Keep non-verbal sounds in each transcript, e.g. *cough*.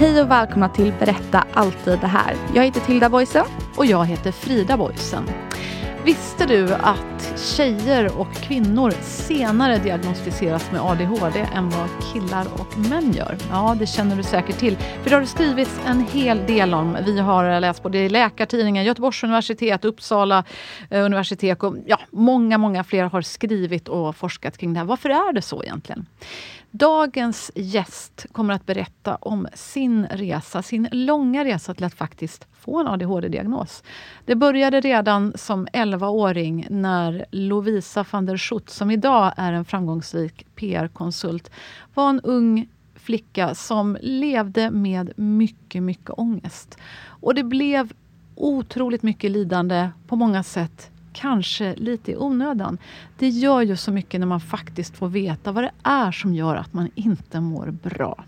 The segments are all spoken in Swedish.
Hej och välkomna till Berätta alltid det här. Jag heter Tilda Boysen. Och jag heter Frida Boysen. Visste du att tjejer och kvinnor senare diagnostiseras med ADHD än vad killar och män gör? Ja, det känner du säkert till. För det har det skrivits en hel del om. Vi har läst både i Läkartidningen, Göteborgs universitet, Uppsala eh, universitet och ja, många, många fler har skrivit och forskat kring det här. Varför är det så egentligen? Dagens gäst kommer att berätta om sin resa, sin långa resa till att faktiskt få en ADHD-diagnos. Det började redan som 11-åring när Lovisa van der Schut, som idag är en framgångsrik PR-konsult, var en ung flicka som levde med mycket, mycket ångest. Och det blev otroligt mycket lidande på många sätt kanske lite i onödan. Det gör ju så mycket när man faktiskt får veta vad det är som gör att man inte mår bra.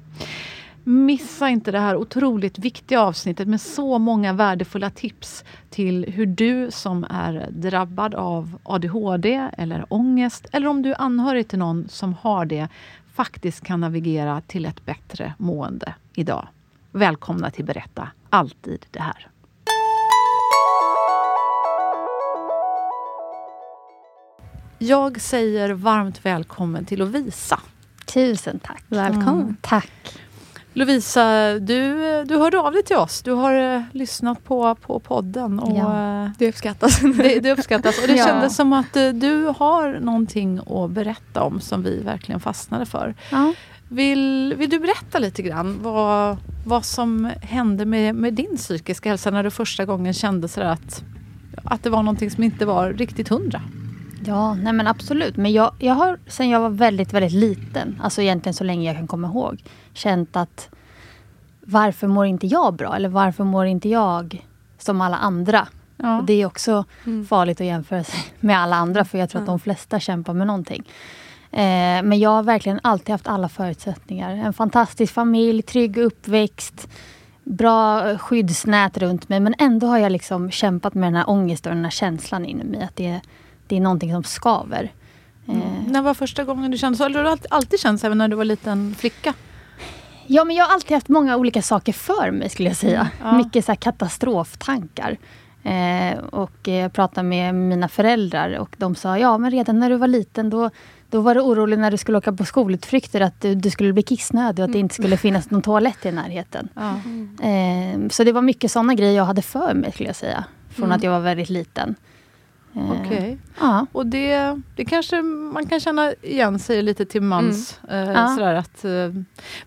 Missa inte det här otroligt viktiga avsnittet med så många värdefulla tips till hur du som är drabbad av ADHD eller ångest eller om du är anhörig till någon som har det faktiskt kan navigera till ett bättre mående idag. Välkomna till Berätta alltid det här. Jag säger varmt välkommen till Lovisa. Tusen tack. Välkommen. Mm, tack. Lovisa, du, du hörde av dig till oss. Du har eh, lyssnat på, på podden. Och, Ja, eh, det uppskattas. det, det uppskattas. Och det *laughs* Ja. kändes som att eh, du har någonting att berätta om som vi verkligen fastnade för. Ja. Vill, vill du berätta lite grann vad, vad som hände med, med din psykiska hälsa när du första gången kände sådär att, att det var någonting som inte var riktigt hundra? Ja, nej men absolut. Men jag, jag har sen jag var väldigt, väldigt liten, alltså egentligen så länge jag kan komma ihåg, känt att varför mår inte jag bra? Eller varför mår inte jag som alla andra? Ja. Och det är också farligt att jämföra sig *laughs* med alla andra, för jag tror att de flesta kämpar med någonting. Eh, men jag har verkligen alltid haft alla förutsättningar. En fantastisk familj, trygg uppväxt, bra skyddsnät runt mig. Men ändå har jag liksom kämpat med den här ångesten och den här känslan inom mig. Att det, det är någonting som skaver. Eh, När var första gången du kände så? Eller har du alltid, känt så även när du var liten flicka? Ja, men jag har alltid haft många olika saker för mig skulle jag säga. Ja. Mycket så katastroftankar. Eh, och jag pratade med mina föräldrar och de sa, ja men redan när du var liten då, då var du orolig när du skulle åka på skolutflykter att du, du skulle bli kissnödig och att det inte skulle finnas någon toalett i närheten. Ja. Eh, så det var mycket sådana grejer jag hade för mig skulle jag säga. Från Mm. att jag var väldigt liten. Eh, Okej. Ja. Och det, det kanske man kan känna igen sig lite till mans. Eh, Ja. sådär att, eh,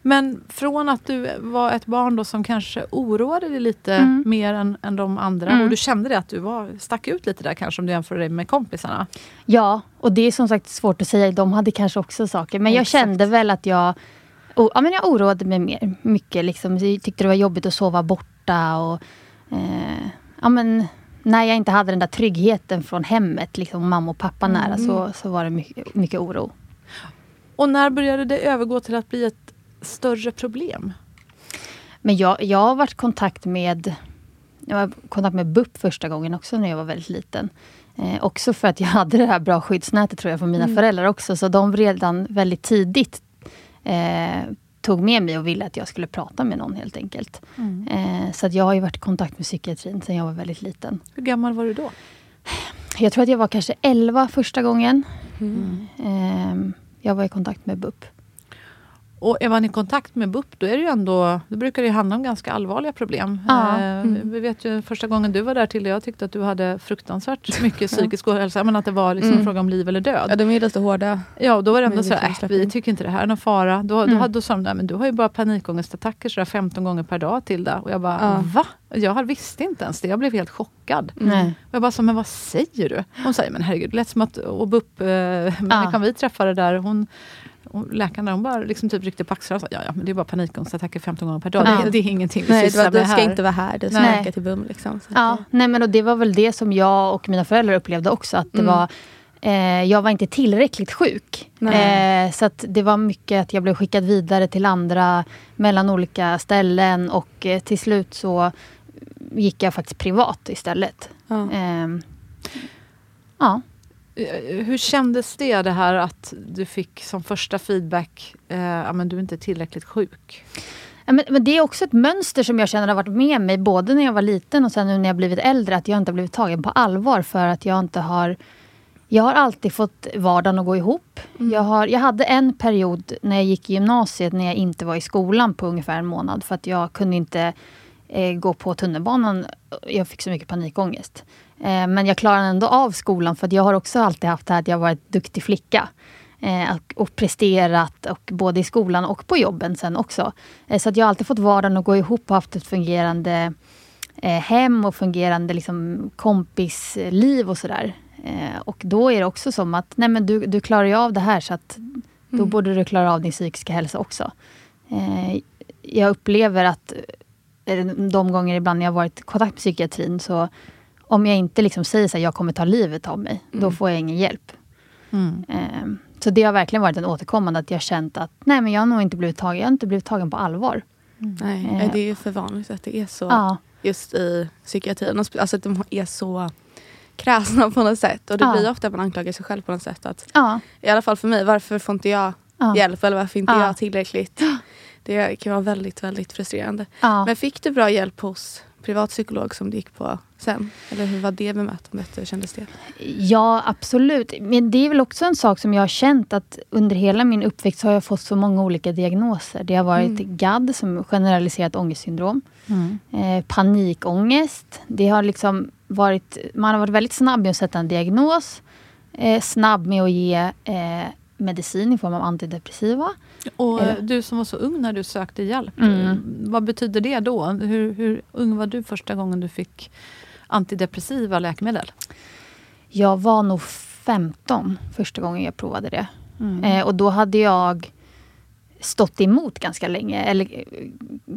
men från att du var ett barn då som kanske oroade dig lite Mm. mer än, än de andra. Mm. Och du kände det att du var, stack ut lite där kanske om du jämför dig med kompisarna. Ja, och det är som sagt svårt att säga. De hade kanske också saker. Men jag Exakt. kände väl att jag... Oh, ja, men jag oroade mig mer, mycket. Liksom. Jag tyckte det var jobbigt att sova borta. Och, eh, ja, men, när jag inte hade den där tryggheten från hemmet, liksom, mamma och pappa nära, så, så var det mycket, mycket oro. Och när började det övergå till att bli ett större problem? Men jag, jag har varit i kontakt med jag var kontakt med BUP första gången också när jag var väldigt liten. Eh, också för att jag hade det här bra skyddsnätet tror jag från mina föräldrar också. Så de redan väldigt tidigt eh, tog med mig och ville att jag skulle prata med någon helt enkelt. Eh, så att jag har varit i kontakt med psykiatrin sedan jag var väldigt liten. Hur gammal var du då? Jag tror att jag var kanske 11 första gången. Eh, jag var i kontakt med BUP. Och är man i kontakt med BUP, då, är det ju ändå, då brukar det handla om ganska allvarliga problem. Ja. Eh, Mm. Vi vet ju första gången du var där till jag tyckte att du hade fruktansvärt *laughs* mycket psykisk ohälsa. Men att det var liksom en Mm. fråga om liv eller död. Ja, de är lite hårda. Ja, och då var det ändå så vi här, äh, vi tycker inte det här är någon fara. Då, då, Mm. hade- då sa de, nej men du har ju bara panikångestattacker sådär 15 gånger per dag till det. Och jag bara, Ja. va? Jag visste inte ens det. Jag blev helt chockad. Nej. Och jag bara, så, men vad säger du? Hon säger, men herregud, det lät som att och BUP, eh, människan vi träffade där, hon, läkaren där, hon bara liksom typ ryckte på axlarna och sa, ja, ja men det är bara panikångestattacker 15 gånger per dag. Ja. Det, det är ingenting vi Nej, det sysslar var, med du ska här. inte vara här, du ska Nej. åka till BUM. Liksom. Ja, det- nej men och det var väl det som jag och mina föräldrar upplevde också. Att det Mm. var, eh, jag var inte tillräckligt sjuk. Eh, så att det var mycket att jag blev skickad vidare till andra mellan olika ställen. Och eh, till slut så gick jag faktiskt privat istället. ja. Eh, ja. Eh, Hur kändes det, det här att du fick som första feedback, eh, ja men du är inte tillräckligt sjuk? Ja, Men, men det är också ett mönster som jag känner har varit med mig både när jag var liten och sen nu när jag blivit äldre. Att jag inte har blivit tagen på allvar för att jag inte har... Jag har alltid fått vardagen att gå ihop. Jag, har, jag hade en period när jag gick i gymnasiet när jag inte var i skolan på ungefär en månad. För att jag kunde inte eh, gå på tunnelbanan. Jag fick så mycket panikångest. Eh, men jag klarade ändå av skolan för jag har också alltid haft det här att jag varit duktig flicka. Eh, och, presterat och både i skolan och på jobben sen också. Eh, så att jag har alltid fått vardagen att gå ihop och haft ett fungerande hem och fungerande liksom, kompisliv och sådär. Och då är det också som att nej men du, du klarar ju av det här så att då Mm. borde du klara av din psykiska hälsa också. Jag upplever att de gånger ibland jag har varit i kontakt med psykiatrin så om jag inte liksom säger att jag kommer ta livet av mig, då Mm. får jag ingen hjälp. Mm. Eh, så det har verkligen varit en återkommande att jag känt att nej men jag har nog inte blivit tagen, jag har inte blivit tagen på allvar. Nej, Eh. nej, det är ju för vanligt att det är så Ja, just i psykiatrin. Alltså att de är så kräsna på något sätt. Och det Ja. blir ofta att man anklagar sig själv på något sätt. Att, ja, I alla fall för mig, varför får inte jag ja, hjälp? Eller varför inte Ja. jag tillräckligt? Det kan vara väldigt, väldigt frustrerande. ja. Men fick du bra hjälp hos privatpsykolog som du gick på sen? Eller hur var det bemötandet? Hur kändes det? Ja, absolut. Men det är väl också en sak som jag har känt att under hela min uppväxt har jag fått så många olika diagnoser. Det har varit Mm. GAD, som generaliserat ångestsyndrom. Mm. Eh, panikångest. Det har liksom varit, man har varit väldigt snabb med att sätta en diagnos. Eh, snabb med att ge eh, medicin i form av antidepressiva. Och eh, det- du som var så ung när du sökte hjälp, Mm. eh, vad betyder det då? Hur, hur ung var du första gången du fick antidepressiva läkemedel? Jag var nog 15 första gången jag provade det. Mm. Eh, och då hade jag stått emot ganska länge. Eller eh,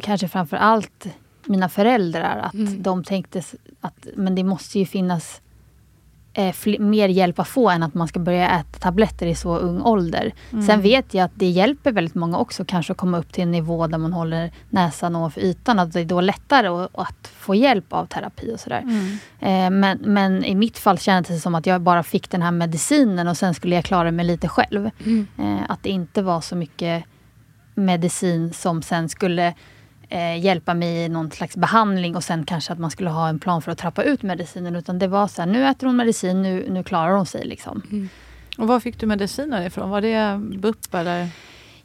kanske framför allt mina föräldrar. Att Mm. de tänkte att men det måste ju finnas eh, mer hjälp att få än att man ska börja äta tabletter i så ung ålder. Sen vet jag att det hjälper väldigt många också kanske att komma upp till en nivå där man håller näsan ovanför ytan. Att det är då lättare att, att få hjälp av terapi och sådär. Mm. Eh, men, men i mitt fall kändes det som att jag bara fick den här medicinen och sen skulle jag klara mig lite själv. Eh, att det inte var så mycket medicin som sen skulle eh, hjälpa mig i någon slags behandling och sen kanske att man skulle ha en plan för att trappa ut medicinen. Utan det var så här, nu äter hon medicin, nu, nu klarar hon sig. Liksom. Och var fick du medicinen ifrån? Var det BUP eller?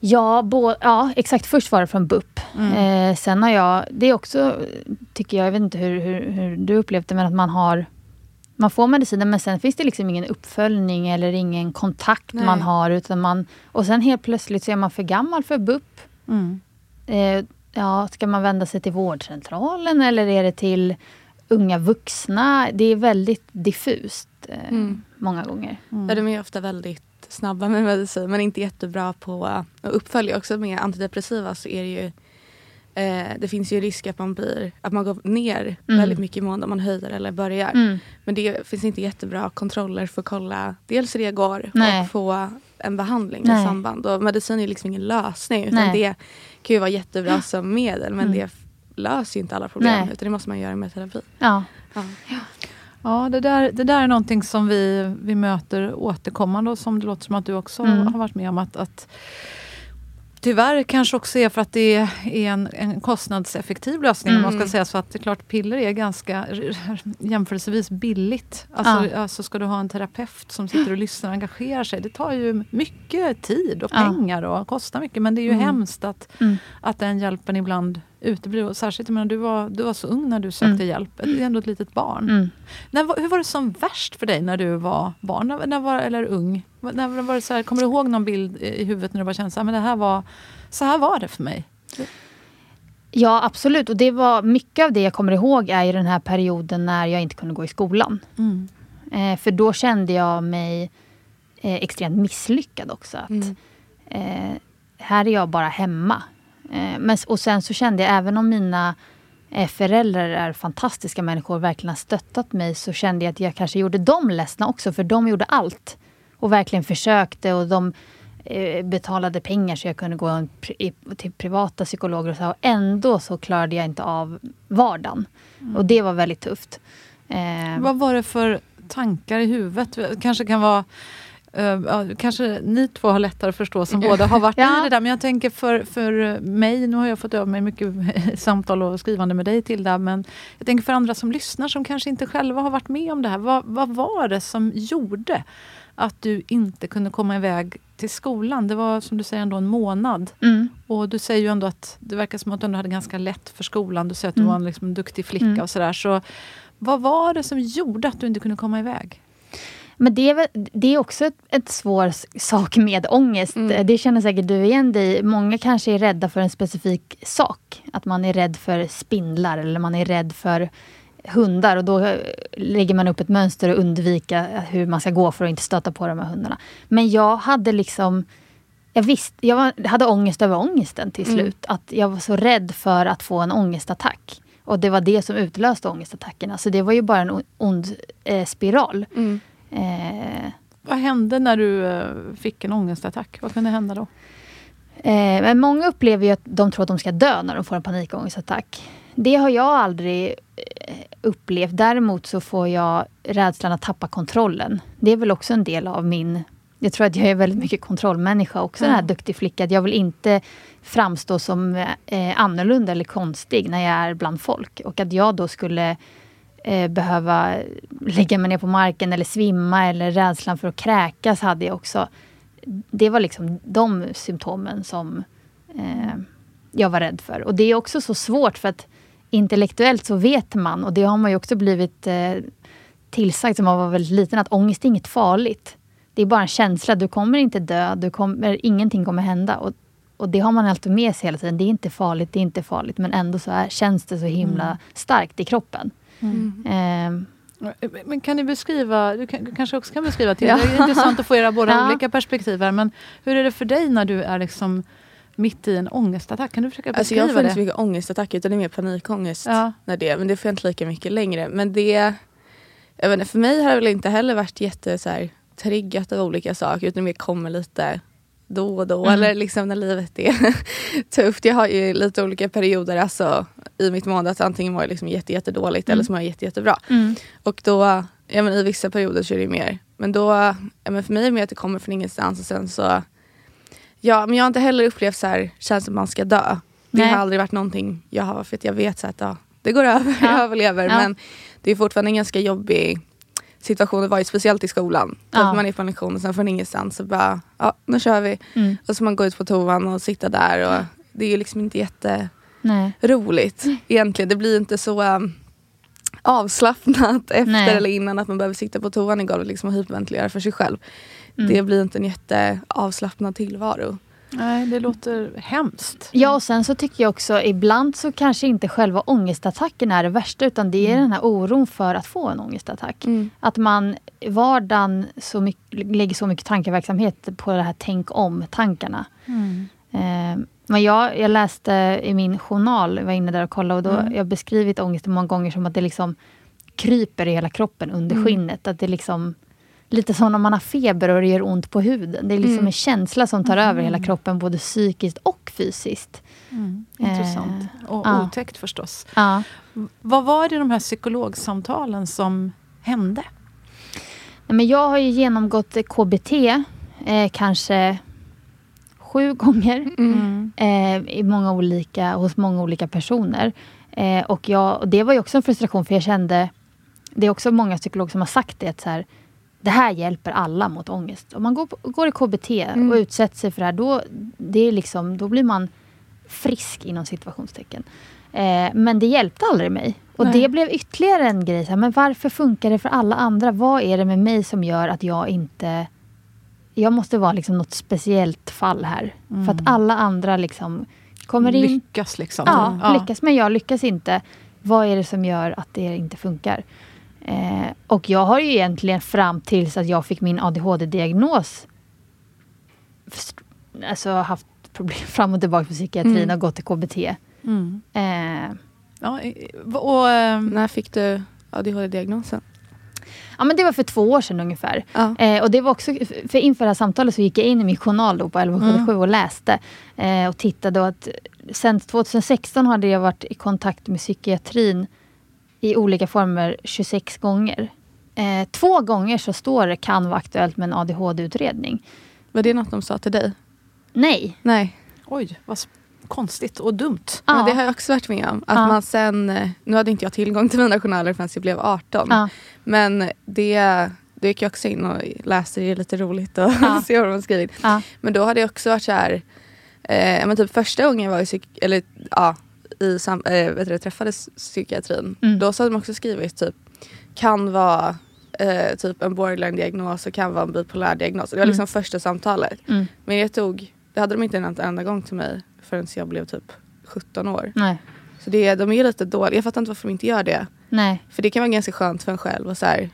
Ja, bo, ja, exakt. Först var det från BUP. Mm. Eh, sen har jag, det är också, tycker jag, jag vet inte hur, hur, hur du upplevt det, men att man har man får medicinen men sen finns det liksom ingen uppföljning eller ingen kontakt Nej. man har. Utan man, och sen helt plötsligt så är man för gammal för BUP. Mm. Eh, ja, ska man vända sig till vårdcentralen eller är det till unga vuxna? Det är väldigt diffust eh, Mm. många gånger. Mm. Ja, de är ofta väldigt snabba med medicin men inte jättebra på att uppfölja. Också med antidepressiva så är det ju eh, det finns ju risk att man, blir, att man går ner Mm. väldigt mycket i mån om man höjer eller börjar. Mm. Men det finns inte jättebra kontroller för att kolla dels hur det går Nej. och få en behandling Nej. i samband. Och medicin är liksom ingen lösning utan Nej. det kan ju vara jättebra som medel men Mm. det löser inte alla problem Nej. utan det måste man göra med terapi. Ja. Ja. Ja, det där, det där är någonting som vi, vi möter återkommande och som det låter som att du också Mm. har varit med om. Att, att tyvärr kanske också är för att det är en, en kostnadseffektiv lösning. Mm. Om man ska mm. säga så att det är klart piller är ganska jämförelsevis billigt. Alltså, ja. alltså ska du ha en terapeut som sitter och lyssnar och engagerar sig. Det tar ju mycket tid och pengar och kostar mycket. Men det är ju mm. hemskt att, mm. att den hjälpen ibland uteblir. Särskilt, menar, du, var, du var så ung när du sökte mm. hjälp. Det är ändå ett litet barn. Mm. När, hur var det som värst för dig när du var barn när, när var, eller ung? När var det så här, kommer du ihåg någon bild i huvudet när du bara kände att det här var, så här var det för mig? Ja, absolut. Och det var mycket av det jag kommer ihåg är ju den här perioden när jag inte kunde gå i skolan. Mm. Eh, för då kände jag mig eh, extremt misslyckad också. Att, mm. eh, här är jag bara hemma. Eh, men, och sen så kände jag, även om mina eh, föräldrar är fantastiska människor och verkligen har stöttat mig, så kände jag att jag kanske gjorde dem ledsna också, för de gjorde allt. Och verkligen försökte och de eh, betalade pengar så jag kunde gå till privata psykologer och så. Och ändå så klarade jag inte av vardagen. Mm. Och det var väldigt tufft. Vad var det för tankar i huvudet? kanske kan vara Uh, kanske ni två har lättare att förstå som båda har varit ja. i det där. Men jag tänker för, för mig, nu har jag fått öva mig mycket samtal och skrivande med dig Tilda. Men jag tänker för andra som lyssnar som kanske inte själva har varit med om det här. Vad, vad var det som gjorde att du inte kunde komma iväg till skolan? Det var som du säger ändå en månad. Mm. Och du säger ju ändå att det verkar som att du hade ganska lätt för skolan. Du säger att du mm. var en liksom, duktig flicka mm. och sådär. Så vad var det som gjorde att du inte kunde komma iväg? Men det är, väl, det är också ett, ett svår sak med ångest. Mm. Det känner säkert du igen dig Många kanske är rädda för en specifik sak. Att man är rädd för spindlar eller man är rädd för hundar och då lägger man upp ett mönster och undvika hur man ska gå för att inte stöta på de här hundarna. Men jag hade liksom jag, visste, jag var, hade ångest över ångesten till mm. slut. Mm. Att jag var så rädd för att få en ångestattack. Och det var det som utlöste ångestattackerna. Så det var ju bara en ond eh, spiral. Mm. Eh, Vad hände när du eh, fick en ångestattack? Vad kunde hända då? Eh, men många upplever ju att de tror att de ska dö när de får en panikångestattack. Det har jag aldrig eh, upplevt. Däremot så får jag rädslan att tappa kontrollen. Det är väl också en del av min... Jag tror att jag är väldigt mycket kontrollmänniska också, mm. den här duktig flicka. Jag vill inte framstå som eh, annorlunda eller konstig när jag är bland folk. Och att jag då skulle eh, behöva lägga mig ner på marken eller svimma eller rädslan för att kräkas hade jag också. Det var liksom de symptomen som eh, jag var rädd för. Och det är också så svårt för att intellektuellt så vet man och det har man ju också blivit eh, tillsagd som man var väldigt liten att ångest är inget farligt. Det är bara en känsla. Du kommer inte dö. Du kommer, ingenting kommer hända. Och, och det har man alltid med sig hela tiden. Det är inte farligt, det är inte farligt. Men ändå så är, känns det så himla mm. starkt i kroppen. Mm. Eh, men kan ni beskriva, du, kan, du kanske också kan beskriva till, ja. det är intressant att få era båda *laughs* ja. olika perspektiv här, men hur är det för dig när du är liksom mitt i en ångestattack? Kan du försöka beskriva alltså jag får inte så mycket ångestattack utan det är mer panikångest. Ja. När det, men det får jag inte lika mycket längre. Men det, jag inte, för mig har det väl inte heller varit jätte så här, triggat av olika saker utan det mer kommer lite då och då. Mm. Eller liksom när livet är *laughs* tufft. Jag har ju lite olika perioder alltså, i mitt mående. Att antingen mår jag liksom jätte, jättedåligt mm. eller så mår jag jätte, jättebra. Mm. Och då, ja, men i vissa perioder så är det mer. Men då, ja, men för mig är det mer att det kommer från ingenstans och sen så Ja men jag har inte heller upplevt så här, känns som man ska dö. Det Nej. har aldrig varit någonting jag har, för att jag vet så att ja, det går över, ja. *laughs* jag överlever. Ja. Men det är fortfarande en ganska jobbig situation att vara i, speciellt i skolan. Ja. Att man är på en lektion och sen från ingenstans så bara, ja nu kör vi. Mm. Och så man går ut på toan och sitta där och det är ju liksom inte jätteroligt egentligen. Det blir inte så um, avslappnat *laughs* efter Nej. eller innan att man behöver sitta på toan i golvet liksom och hyperventilera för sig själv. Mm. Det blir inte en jätteavslappnad tillvaro. Nej, det låter hemskt. Ja, och sen så tycker jag också ibland så kanske inte själva ångestattacken är det värsta utan det är mm. den här oron för att få en ångestattack. Mm. Att man i vardagen så mycket, lägger så mycket tankeverksamhet på det här tänk om-tankarna. Mm. Eh, men jag, jag läste i min journal, jag var inne där och kollade och då mm. jag beskrivit ångesten många gånger som att det liksom kryper i hela kroppen under mm. skinnet. Att det liksom lite som när man har feber och det gör ont på huden. Det är liksom mm. en känsla som tar mm. över hela kroppen, både psykiskt och fysiskt. Mm. Intressant. Eh, och ja. otäckt förstås. Ja. Vad var det i de här psykologsamtalen som hände? Nej, men jag har ju genomgått KBT, eh, kanske sju gånger. Mm. Eh, i många olika, hos många olika personer. Eh, och, jag, och det var ju också en frustration för jag kände, det är också många psykologer som har sagt det, att så här, det här hjälper alla mot ångest. Om man går, går i KBT mm. och utsätter sig för det här, då, det är liksom, då blir man frisk inom situationstecken. Eh, men det hjälpte aldrig mig. Och Nej. det blev ytterligare en grej. Så men varför funkar det för alla andra? Vad är det med mig som gör att jag inte... Jag måste vara liksom något speciellt fall här. Mm. För att alla andra liksom kommer in... Lyckas liksom. Ja, ja, lyckas. Men jag lyckas inte. Vad är det som gör att det inte funkar? Eh, och jag har ju egentligen fram tills att jag fick min ADHD-diagnos alltså haft problem *laughs* fram och tillbaka på psykiatrin mm. och gått till KBT. Mm. Eh, ja, och, eh, när fick du ADHD-diagnosen? Ja, men det var för två år sedan ungefär. Ja. Eh, och det var också, för inför det här samtalet så gick jag in i min journal då på 1177 mm. och läste. Eh, och tittade och att sen 2016 hade jag varit i kontakt med psykiatrin i olika former 26 gånger. Eh, två gånger så står det kan vara aktuellt med en ADHD-utredning. Var det något de sa till dig? Nej. Nej. Oj, vad konstigt och dumt. Ja. ja. det har jag också varit med om. Att ja. man sen, eh, nu hade inte jag tillgång till mina journaler förrän jag blev 18. Ja. Men det, det gick jag också in och läste, det är lite roligt att ja. *laughs* se vad de har skrivit. Men då hade jag också varit så här, eh, men typ första gången jag var i, psyk eller, ja, i sam, eh, vet du, träffade psykiatrin, mm. då så hade de också skrivit typ kan vara eh, typ en borderline-diagnos och kan vara en bipolär diagnos. Det var liksom mm. första samtalet. Mm. Men det tog, det hade de inte en enda gång till mig förrän jag blev typ 17 år. Nej. Så det, de är lite dåliga. Jag fattar inte varför de inte gör det. Nej. För det kan vara ganska skönt för en själv. Och så här,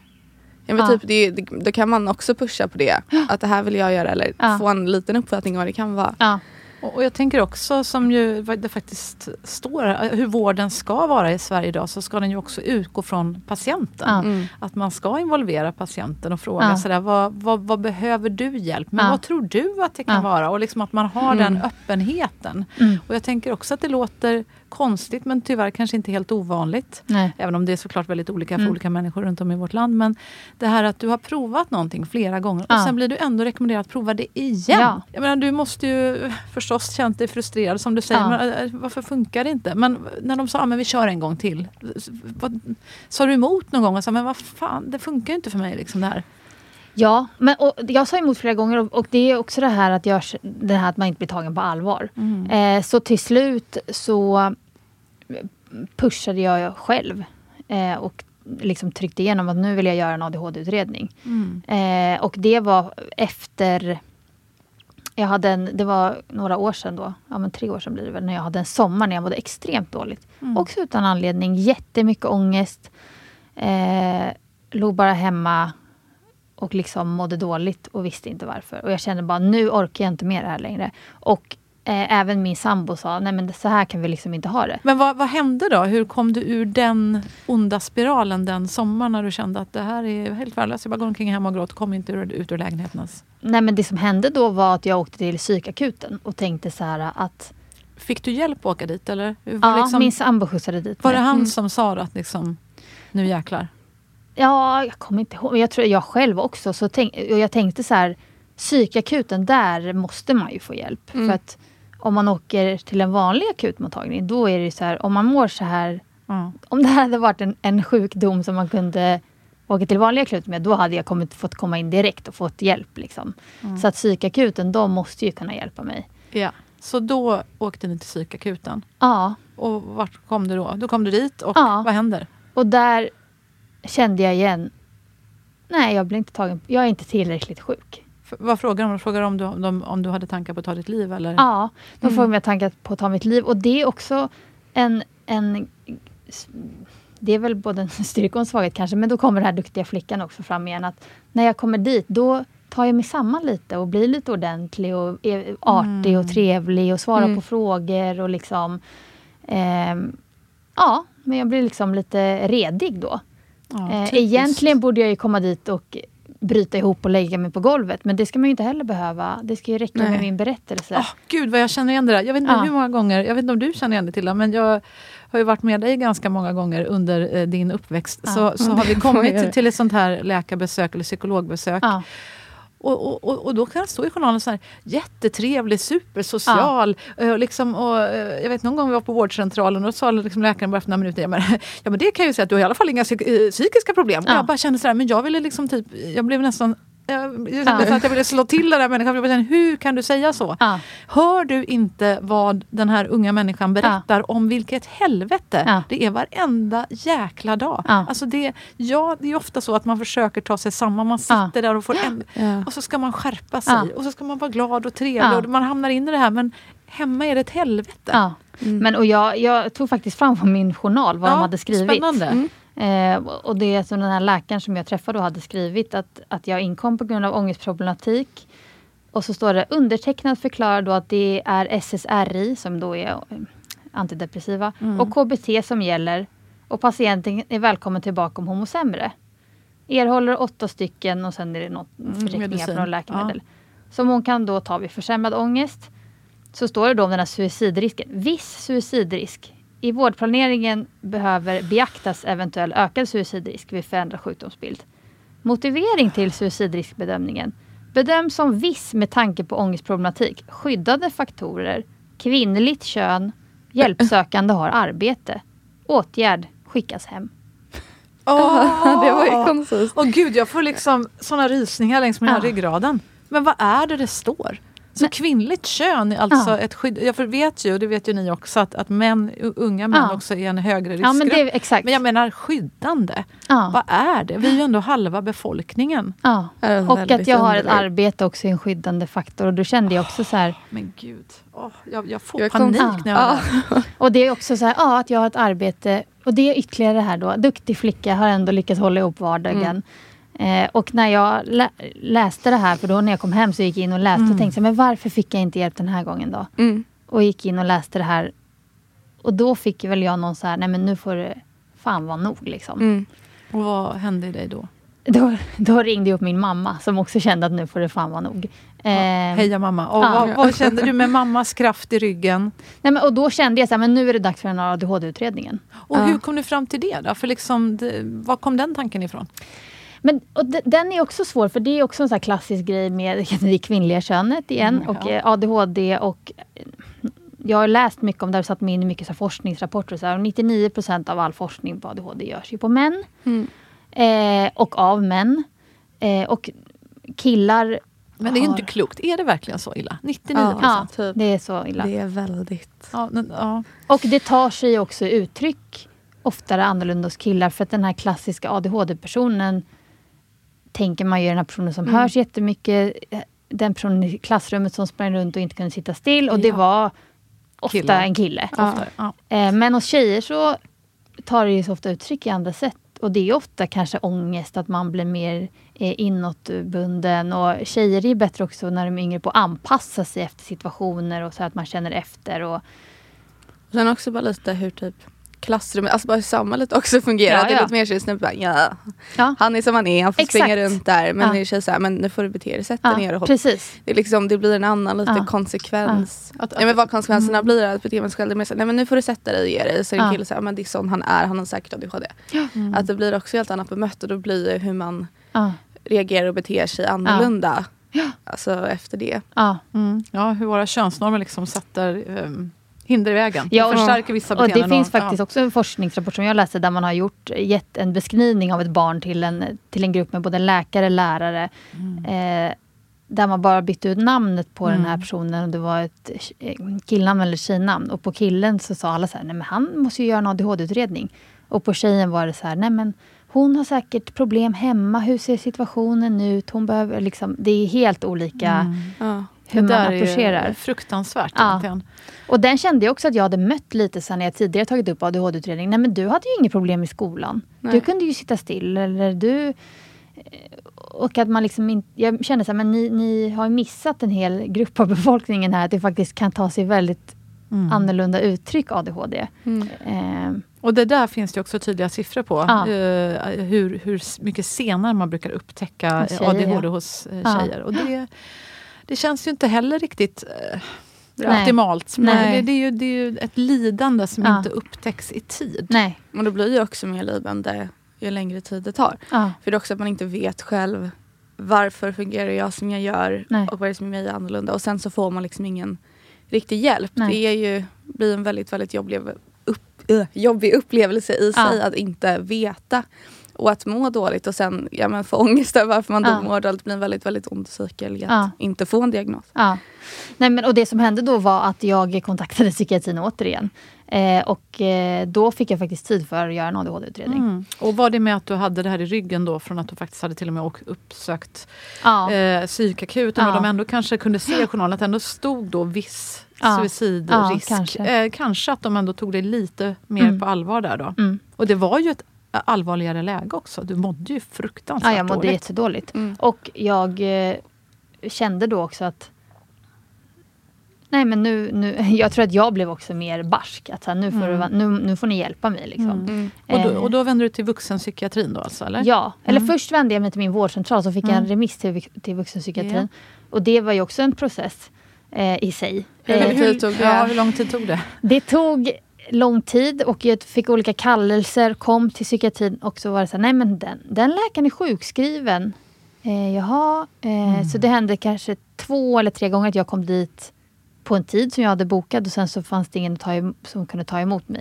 ja, men ja. typ, det, det, då kan man också pusha på det. Att det här vill jag göra. Eller ja. få en liten uppfattning om vad det kan vara. Ja. Och jag tänker också som ju det faktiskt står hur vården ska vara i Sverige idag så ska den ju också utgå från patienten. Mm. Att man ska involvera patienten och fråga ja. sådär, vad, vad, vad, behöver du hjälp med? Ja. Vad tror du att det kan ja. vara? Och liksom att man har mm. den öppenheten. Mm. Och jag tänker också att det låter konstigt men tyvärr kanske inte helt ovanligt. Nej. Även om det är såklart väldigt olika för mm. olika människor runt om i vårt land. Men det här att du har provat någonting flera gånger och sen blir du ändå rekommenderad att prova det igen. Ja. Jag menar, du måste ju förstås känt dig frustrerad som du säger. Ja. Men, äh, varför funkar det inte? Men när de sa att vi kör en gång till. Vad, sa du emot någon gång och sa men vad fan, det funkar inte för mig liksom det här. Ja, men, och jag sa emot flera gånger och, och, det är också det här att, jag, det här att man inte blir tagen på allvar. Mm. Eh, så till slut så pushade jag själv eh, och liksom tryckte igenom att nu vill jag göra en ADHD-utredning. Mm. Eh, och det var efter jag hade en, det var några år sedan då, ja men tre år sedan blir det väl, när jag hade en sommar när jag mådde extremt dåligt. Mm. Också utan anledning, jättemycket ångest. Eh, låg bara hemma och liksom mådde dåligt och visste inte varför. Och jag kände bara, nu orkar jag inte med det här längre. Och eh, även min sambo sa, nej men så här kan vi liksom inte ha det. Men vad, vad hände då? Hur kom du ur den onda spiralen den sommaren när du kände att det här är helt värdelöst, jag bara går omkring hemma och gråter, kom inte ur, ut ur lägenheten ens? Nej men det som hände då var att jag åkte till psykakuten och tänkte så här att Fick du hjälp att åka dit? Eller? Var ja, liksom, min sambo skjutsade dit Var det han mm. som sa att liksom, nu jäklar? Ja, jag kommer inte ihåg. Jag tror jag själv också. Så tänk, och jag tänkte så här, psykakuten, där måste man ju få hjälp. Mm. För att om man åker till en vanlig akutmottagning, då är det så här, om man mår så här. Mm. Om det här hade varit en, en sjukdom som man kunde åka till vanlig akut med, då hade jag kommit, fått komma in direkt och fått hjälp. Liksom. Mm. Så att psykakuten, de måste ju kunna hjälpa mig. Ja. Så då åkte ni till psykakuten? Ja. Och vart kom du då? Då kom du dit och ja. vad händer? Och där kände jag igen, nej jag blir inte tagen, jag är inte tillräckligt sjuk. Vad frågar de? Frågar om du, om, om du hade tankar på att ta ditt liv? Eller? Ja, de mm. frågar om jag tankar på att ta mitt liv. Och det är också en, en det är väl både en *laughs* styrka och en svaghet kanske, men då kommer den här duktiga flickan också fram igen. Att när jag kommer dit, då tar jag mig samman lite och blir lite ordentlig och är artig mm. och trevlig och svarar mm. på frågor och liksom... Eh, ja, men jag blir liksom lite redig då. Ja, eh, egentligen borde jag ju komma dit och bryta ihop och lägga mig på golvet. Men det ska man ju inte heller behöva. Det ska ju räcka Nej. med min berättelse. Oh, Gud vad jag känner igen det där. Jag vet inte ja. hur många gånger, jag vet inte om du känner igen det Tilla, men jag har ju varit med dig ganska många gånger under eh, din uppväxt. Ja. Så, så har vi *laughs* kommit till ett sånt här läkarbesök eller psykologbesök. Och, och, och då kan det stå i journalen så här, jättetrevlig, supersocial. Ja. Och liksom, och, jag vet någon gång vi var på vårdcentralen och då sa liksom läkaren bara efter några minuter, ja men, ja men det kan jag ju säga att du har i alla fall inga psykiska problem. Ja. Och jag bara kände så här, men jag ville liksom typ, jag blev nästan jag, jag, att jag ville slå till den där människan. Jag bara, hur kan du säga så? Ja. Hör du inte vad den här unga människan berättar ja. om vilket helvete ja. det är varenda jäkla dag? Ja. Alltså det, ja, det är ofta så att man försöker ta sig samman. Man sitter där och får en, och så ska man skärpa sig och så ska man vara glad och trevlig och man hamnar in i det här. Men hemma är det ett helvete. Mm. Men, och jag, jag tog faktiskt fram på min journal vad de hade skrivit. Spännande. Mm. Eh, och det som den här läkaren som jag träffade då hade skrivit att, att jag inkom på grund av ångestproblematik. Och så står det undertecknad förklarar då att det är SSRI som då är eh, antidepressiva mm. och KBT som gäller. Och patienten är välkommen tillbaka om hon mår sämre. Erhåller åtta stycken och sen är det något mm, förteckningar på några läkemedel. Ja. Som hon kan då ta vid försämrad ångest. Så står det då om den här suicidrisken. Viss suicidrisk i vårdplaneringen behöver beaktas eventuell ökad suicidrisk vid förändrad sjukdomsbild. Motivering till suicidriskbedömningen bedöms som viss med tanke på ångestproblematik, skyddade faktorer, kvinnligt kön, hjälpsökande har arbete. Åtgärd skickas hem. Oh, det var ju konstigt. Åh oh, gud, jag får liksom såna rysningar längs med ja. ryggraden. Men vad är det det står? Så Men, kvinnligt kön är alltså ja. ett skydd. Jag vet ju, och det vet ju ni också, att, att män, unga män ja. också är en högre riskgrupp. Ja, men, det, exakt. men jag menar skyddande. Ja. Vad är det? Vi är ju ändå halva befolkningen. Ja. Och att jag har ett arbete också är en skyddande faktor. Och då kände jag också så här... Men gud, oh, jag, jag får jag panik kom, när jag ja. *laughs* Och det är också så här, ja, att jag har ett arbete. Och det är ytterligare det här då. Duktig flicka, har ändå lyckats hålla ihop vardagen. Mm. Eh, och när jag lä läste det här, för då när jag kom hem så gick jag in och läste mm. och tänkte, men varför fick jag inte hjälp den här gången då? Mm. Och gick in och läste det här. Och då fick väl jag någon så här, nej men nu får det fan vara nog liksom. Mm. Och vad hände i dig då? Då, då, ringde jag upp min mamma som också kände att nu får det fan vara nog. Eh, heja mamma! Och ja. vad, vad, kände du med mammas kraft i ryggen? Nej, men, och då kände jag att nu är det dags för den här ADHD-utredningen. Och ja. hur kom du fram till det då? För liksom, det, var kom den tanken ifrån? Men och den är också svår, för det är också en sån klassisk grej med *laughs* det kvinnliga könet igen mm, och eh, ADHD och jag har läst mycket om det, och satt mig in i mycket så forskningsrapporter. Så här, och 99% av all forskning på ADHD görs ju på män. Mm. Eh, och av män. Eh, och killar men det är har... inte klokt. Är det verkligen så illa? 99 Ja, typ. det är så illa. Det är väldigt... Ja, ja. Och det tar sig också uttryck oftare annorlunda hos killar. För att den här klassiska ADHD-personen tänker man ju den här personen som mm. hörs jättemycket. Den personen i klassrummet som sprang runt och inte kunde sitta still. Och ja. det var ofta Killar. en kille. Ja. Ja. Eh, men hos tjejer så tar det så ofta uttryck i andra sätt. Och det är ofta kanske ångest, att man blir mer eh, inåtbunden. Och tjejer är bättre också när de är yngre på att anpassa sig efter situationer och så att man känner efter. Och, Sen också bara lite hur typ klassrummet, alltså bara hur samhället också fungerar. Ja, ja. Det är lite mer tjej bara, ja. ja. Han är som han är, han får Exakt. springa runt där. Men ja. det är så men nu får du bete dig, sätt dig ner och håll. Precis. Det, är liksom, det blir en annan lite konsekvens. Att, att, ja, men vad konsekvenserna mm. blir att bete mig själv. Nej men nu får du sätta dig och ge dig. Så är en kille säger, men det är sån han är, han har säkert ADHD. Mm. Att det blir också helt annat bemött och då blir det hur man reagerar och beter sig annorlunda. Ja. Alltså efter det. Ja, mm. ja hur våra könsnormer liksom sätter um, hinder i vägen. Ja, och förstärker vissa beteenden. Och det finns och, faktiskt ja. också en forskningsrapport som jag läste där man har gjort, gett en beskrivning av ett barn till en, till en grupp med både läkare, lärare. Mm. Eh, där man bara bytte ut namnet på mm. den här mm. personen. Och det var ett killnamn eller tjejnamn. Och på killen så sa alla så här, nej men han måste ju göra en ADHD-utredning. Och på tjejen var det så här, nej men hon har säkert problem hemma. Hur ser situationen ut? Hon behöver liksom, det är helt olika mm. ja. Hur man approcherar. Det är fruktansvärt. Ja. Och den kände jag också att jag hade mött lite sen när jag tidigare tagit upp ADHD-utredning. Nej men du hade ju inget problem i skolan. Nej. Du kunde ju sitta still. Eller du... Och att man liksom inte... Jag kände så här, men ni, ni har missat en hel grupp av befolkningen här. Att det faktiskt kan ta sig väldigt mm. annorlunda uttryck ADHD. Mm. Eh. Och det där finns det också tydliga siffror på. Ja. Uh, hur, hur mycket senare man brukar upptäcka tjejer, ADHD ja. hos tjejer. Ja. Och det, det känns ju inte heller riktigt Nej. optimalt. Nej. Det, är ju, det är ju ett lidande som ja. inte upptäcks i tid. Nej. Och det blir ju också mer lidande ju längre tid det tar. Ja. För det är också att man inte vet själv varför fungerar jag som jag gör Nej. och vad är det som är mig annorlunda. Och sen så får man liksom ingen riktig hjälp. Nej. Det är ju, blir en väldigt, väldigt jobbig, upp, uh, jobbig upplevelse i Ja. sig att inte veta. Och att må dåligt och sen ja, men få *laughs* ångest över varför man Ja. då mår dåligt. blir en väldigt, väldigt ond cykel i att Ja. inte få en diagnos. Ja. Nej, men, och det som hände då var att jag kontaktade *laughs* psykiatrin återigen. Eh, och eh, då fick jag faktiskt tid för att göra en ADHD-utredning. Mm. Och var det med att du hade det här i ryggen då från att du faktiskt hade till och med åkt- uppsökt Ja. eh, psykakuten Ja. och de ändå kanske kunde se i journalen att det ändå stod då viss Ja. suicidrisk. Ja, kanske. Eh, kanske att de ändå tog det lite mer Mm. på allvar där då. Mm. Och det var ju ett allvarligare läge också. Du mådde ju fruktansvärt Ja, jag mådde dåligt. jättedåligt. Mm. Och jag eh, kände då också att Nej men nu, nu, *laughs* jag tror att jag blev också mer barsk. Att så här, nu, får Mm. du, nu, nu får ni hjälpa mig. Liksom. Mm. Och, då, Eh, och då vände du till vuxenpsykiatrin då alltså? Eller? Ja, eller Mm. först vände jag mig till min vårdcentral så fick jag en Mm. remiss till, till vuxenpsykiatrin. Och det var ju också en process eh, i sig. Hur Eh, lång tid tog det? Ja, hur lång tid tog det? Det tog lång tid och jag fick olika kallelser, kom till psykiatrin och så var det så här, nej men den, den läkaren är sjukskriven. Eh, jaha, eh, så det hände kanske två eller tre gånger att jag kom dit på en tid som jag hade bokat och sen så fanns det ingen ta som kunde ta emot mig.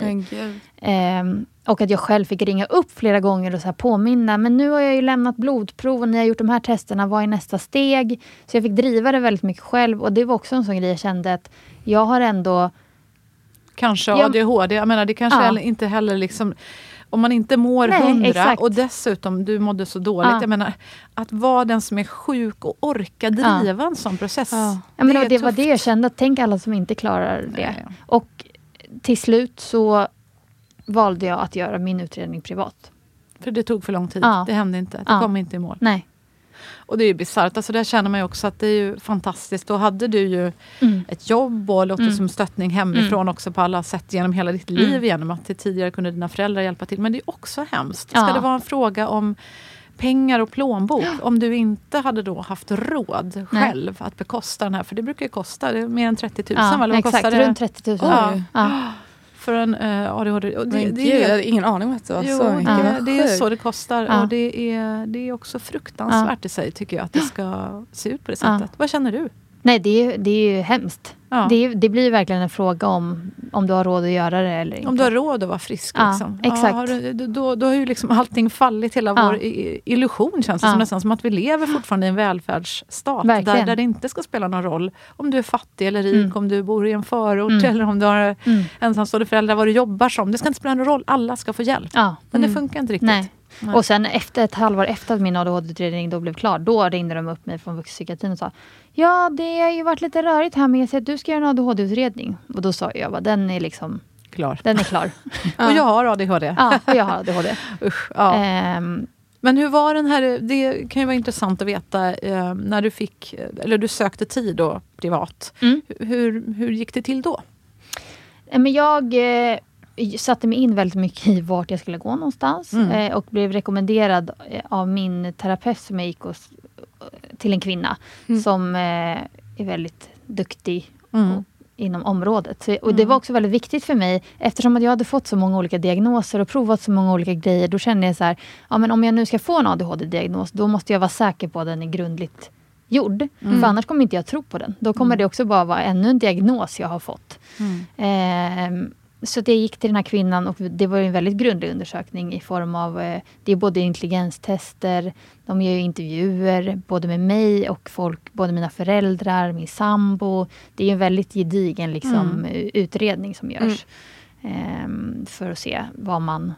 Ehm, och att jag själv fick ringa upp flera gånger och så här påminna. Men nu har jag ju lämnat blodprov och ni har gjort de här testerna. Vad är nästa steg? Så jag fick driva det väldigt mycket själv. Och det var också en sån grej jag kände att jag har ändå... Kanske Ja. ADHD. Jag menar det kanske Ja. inte heller liksom om man inte mår Nej, hundra exakt. och dessutom du mådde så dåligt. Ja. Jag menar, att vara den som är sjuk och orka driva en sån process. Ja. Ja, men det, är var- det tufft. det jag kände. Att tänk alla som inte klarar det. Nej. Och till slut så valde jag att göra min utredning privat. För det tog för lång tid. Ja. Det hände inte. Det Ja. kom inte i mål. Nej. Och det är ju bisarrt. Alltså där känner man ju också att det är ju fantastiskt. Då hade du ju Mm. ett jobb och låter Mm. som stöttning hemifrån också på alla sätt genom hela ditt liv Mm. genom att det tidigare kunde dina föräldrar hjälpa till. Men det är också hemskt. Ska Ja. det vara en fråga om pengar och plånbok om du inte hade då haft råd själv att bekosta den här, för det brukar ju kosta det mer än 30 000. Ja, väl? Exakt, kostar det runt 30 000. Ja. Ja. *gasps* för en uh, ADHD? Och det, det, gud, jag är, hade ingen aning om att det var jo, så mycket. det, Vad det är så det kostar Ja. och det är, det är också fruktansvärt i sig tycker jag att det ska se ut på det Ja. sättet. Vad känner du? Nej, det är, det är ju hemskt. Ja. Det, det blir verkligen en fråga om, om du har råd att göra det eller inte. Om du har råd att vara frisk. Ja, liksom. exakt. har du, då, då har ju liksom allting fallit, hela Ja. vår illusion känns det Ja. som. Nästan som att vi lever fortfarande i en välfärdsstat. Där, där det inte ska spela någon roll om du är fattig eller rik, Mm. om du bor i en förort Mm. eller om du har Mm. ensamstående föräldrar, vad du jobbar som. Det ska inte spela någon roll, alla ska få hjälp. Ja. Men det Mm. funkar inte riktigt. Nej. Nej. Och sen efter ett halvår efter att min ADHD-utredning då blev klar, då ringde de upp mig från vuxenpsykiatrin och sa Ja, det har ju varit lite rörigt här men jag ser att du ska göra en ADHD-utredning. Och då sa jag bara, den är liksom, Klar. den är klar. *laughs* Och jag har ADHD. ja, och jag har ADHD. *laughs* Usch, ja. Ehm, Men hur var den här, det kan ju vara intressant att veta, eh, när du fick, eller du sökte tid då privat. Mm. Hur, hur gick det till då? Eh, Men jag eh, satte mig in väldigt mycket i vart jag skulle gå någonstans. Mm. Eh, och blev rekommenderad eh, av min terapeut som jag gick hos, till en kvinna. Mm. Som eh, är väldigt duktig Mm. inom området. Så, och det Mm. var också väldigt viktigt för mig eftersom att jag hade fått så många olika diagnoser och provat så många olika grejer. Då kände jag så här, ja men om jag nu ska få en ADHD-diagnos då måste jag vara säker på att den är grundligt gjord. Mm. För annars kommer inte jag tro på den. Då kommer Mm. det också bara vara ännu en diagnos jag har fått. Mm. Ehm, så jag gick till den här kvinnan och det var en väldigt grundlig undersökning i form av eh, Det är både intelligenstester, de gör ju intervjuer både med mig och folk, både mina föräldrar, min sambo. Det är en väldigt gedigen liksom, Mm. eh, utredning som görs. ehm, för att se vad man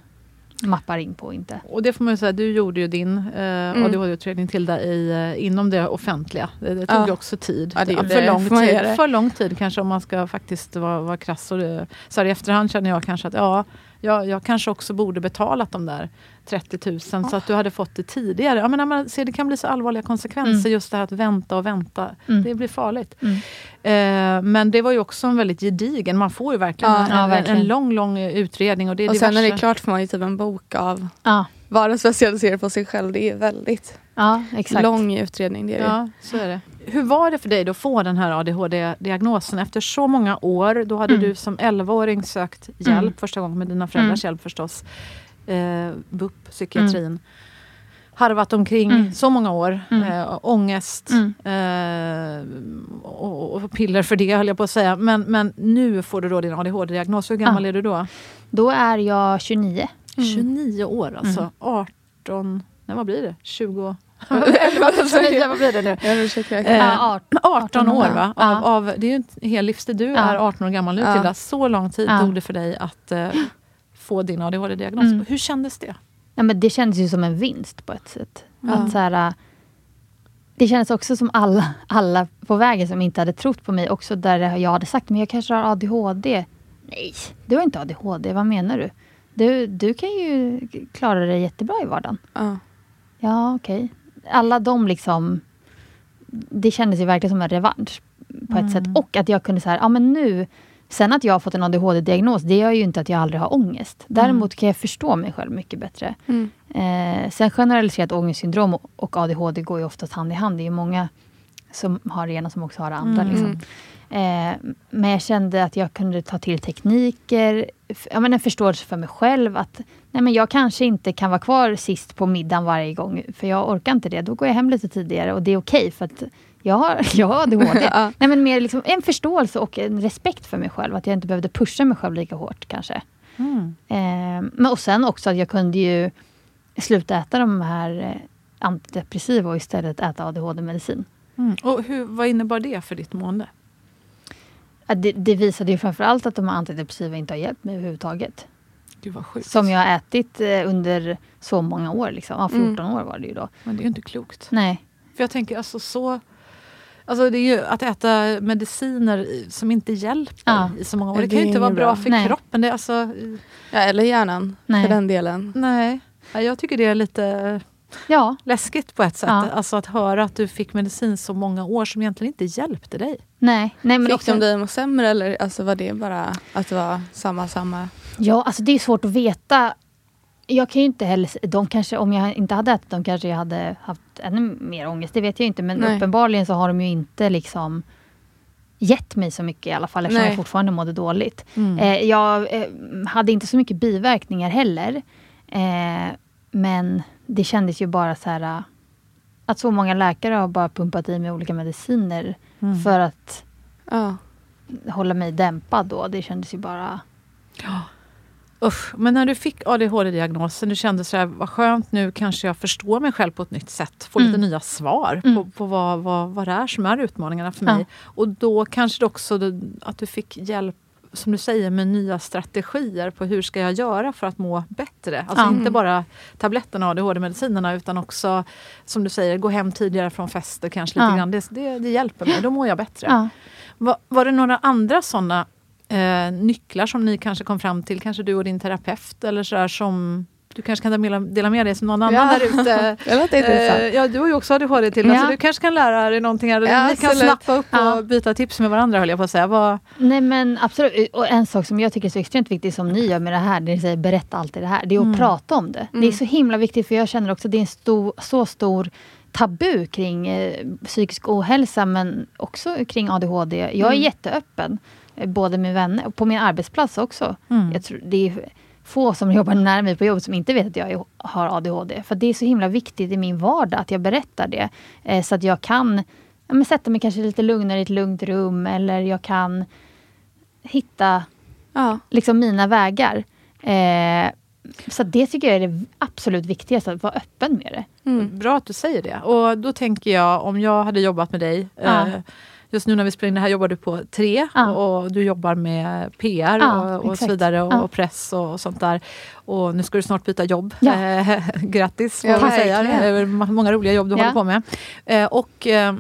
mappar in på inte. Och det får man ju säga, du gjorde ju din eh, ADHD-utredning Tilda i, eh, inom det offentliga. Det, det tog Ja. också tid. Ja, det gjorde för, det. lång tid det? för lång tid kanske om man ska faktiskt vara, vara krass. Och det, så här i efterhand känner jag kanske att ja, jag, jag kanske också borde betalat de där 30 000 så att du hade fått det tidigare. Jag menar, man ser, det kan bli så allvarliga konsekvenser Mm. just det här att vänta och vänta. Mm. Det blir farligt. Mm. Eh, men det var ju också en väldigt gedigen, man får ju verkligen, Ja, en, ja, en, verkligen. en lång, lång utredning. Och, det är Och sen när det är klart får man ju typ en bok av Ja, vara specialiserad på sig själv. Det är väldigt ja lång utredning. Det är det. Ja, så är det. Hur var det för dig då att få den här ADHD-diagnosen efter så många år? Då hade Mm. du som 11-åring sökt hjälp Mm. första gången med dina föräldrars hjälp förstås. Eh, BUP, psykiatrin. harvat omkring mm. så många år. Mm. Äh, ångest mm. äh, och, och, piller för det höll jag på att säga. Men, men nu får du då din ADHD-diagnos. Hur gammal ja. är du då? Då är jag 29. 29 år alltså. 18, nej vad blir det? 20? *laughs* *laughs* vad blir det nu? Eh, 18, 18 år va? Av, av, det är ju en hel livstid. Du är 18 år gammal nu ja. Tilda. Så lång tid tog det för dig att eh, få din ADHD-diagnos. Mm. Hur kändes det? Ja, men det kändes ju som en vinst på ett sätt. Att, så här, det kändes också som alla, alla på vägen som inte hade trott på mig. Också där jag hade sagt, men jag kanske har ADHD. Nej, du har inte ADHD. Vad menar du? Du, du kan ju klara dig jättebra i vardagen. Ja, ja okej. Okay alla de liksom... Det kändes ju verkligen som en revansch på ett mm. sätt. Och att jag kunde säga, ja men nu... Sen att jag har fått en ADHD-diagnos, det gör ju inte att jag aldrig har ångest. Däremot mm. kan jag förstå mig själv mycket bättre. Mm. Eh, sen generaliserat ångestsyndrom och ADHD går ju oftast hand i hand. Det är många som har det ena som också har det andra. Mm. Liksom. Eh, men jag kände att jag kunde ta till tekniker, ja, men en förståelse för mig själv. Att nej, men jag kanske inte kan vara kvar sist på middagen varje gång, för jag orkar inte det. Då går jag hem lite tidigare och det är okej, okay, för att jag har, *laughs* jag har ADHD. *laughs* ja. nej, men mer liksom en förståelse och en respekt för mig själv. Att jag inte behövde pusha mig själv lika hårt kanske. Mm. Eh, men och sen också att jag kunde ju sluta äta de här eh, antidepressiva och istället äta ADHD-medicin. Mm. Och hur, vad innebar det för ditt mående? Det, det visade ju framförallt att de antidepressiva inte har hjälpt mig överhuvudtaget. Gud vad sjukt. Som jag har ätit eh, under så många år. Liksom. Ja, 14 mm. år var det ju då. Men det är ju inte klokt. Nej. För jag tänker alltså så... Alltså det är ju att äta mediciner som inte hjälper ja. i så många år. Det, kan ju inte vara bra, bra för Nej. kroppen. Det är alltså, ja, eller hjärnan Nej. för den delen. Nej, jag tycker det är lite ja. läskigt på ett sätt. Ja. Alltså att höra att du fick medicin så många år som egentligen inte hjälpte dig. Nej. Nej men fick också... de dig att må sämre eller alltså var det bara att det var samma, samma? Ja, alltså det är svårt att veta. Jag kan ju inte heller... De kanske, om jag inte hade ätit dem kanske jag hade haft ännu mer ångest. Det vet jag inte. Men Nej. uppenbarligen så har de ju inte liksom gett mig så mycket i alla fall eftersom Nej. jag fortfarande mådde dåligt. Mm. Eh, jag eh, hade inte så mycket biverkningar heller. Eh, men det kändes ju bara så här äh, att så många läkare har bara pumpat i mig olika mediciner mm. för att ja. hålla mig dämpad då. Det kändes ju bara... Ja. Usch. Men när du fick ADHD-diagnosen, du kände så här, vad skönt, nu kanske jag förstår mig själv på ett nytt sätt. Får mm. lite nya svar mm. på, på vad, vad, vad det är som är utmaningarna för mig. Ja. Och då kanske det också att du fick hjälp som du säger, med nya strategier på hur ska jag göra för att må bättre. Alltså mm. inte bara tabletterna och ADHD-medicinerna utan också som du säger, gå hem tidigare från fester kanske lite ja. grann. Det, det, det, hjälper mig, då mår jag bättre. Ja. Var, var det några andra sådana eh, nycklar som ni kanske kom fram till, kanske du och din terapeut eller sådär som du kanske kan dela, dela med dig som någon annan ja. där ute. *laughs* eh, ja, du har ju också ADHD till, ja. så du kanske kan lära dig någonting. Eller ja, ni kan snappa upp ja. och byta tips med varandra höll jag på att säga. Vad... Nej men absolut, och en sak som jag tycker är så extremt viktig som ni gör med det här, det är att berätta alltid det här, det är att mm. prata om det. Mm. Det är mm. så himla viktigt för jag känner också att det är en stor, så stor tabu kring eh, psykisk ohälsa men också kring ADHD. Jag är mm. jätteöppen, eh, både med vänner och på min arbetsplats också. Mm. Jag tror, det är, få som jobbar nära mig på jobbet som inte vet att jag har ADHD. För det är så himla viktigt i min vardag att jag berättar det. Eh, så att jag kan ja, sätta mig kanske lite lugnare i ett lugnt rum eller jag kan hitta ja. liksom mina vägar. Eh, så det tycker jag är det absolut viktigaste, att vara öppen med det. Mm. Bra att du säger det. Och då tänker jag, om jag hade jobbat med dig ja. eh, Just nu när vi spelar in det här jobbar du på tre ja. och du jobbar med PR ja, och, och så vidare och, ja. och, press och sånt där. Och nu ska du snart byta jobb. Ja. Eh, *laughs* grattis får man säga. Är många roliga jobb du håller på med. Eh, och eh,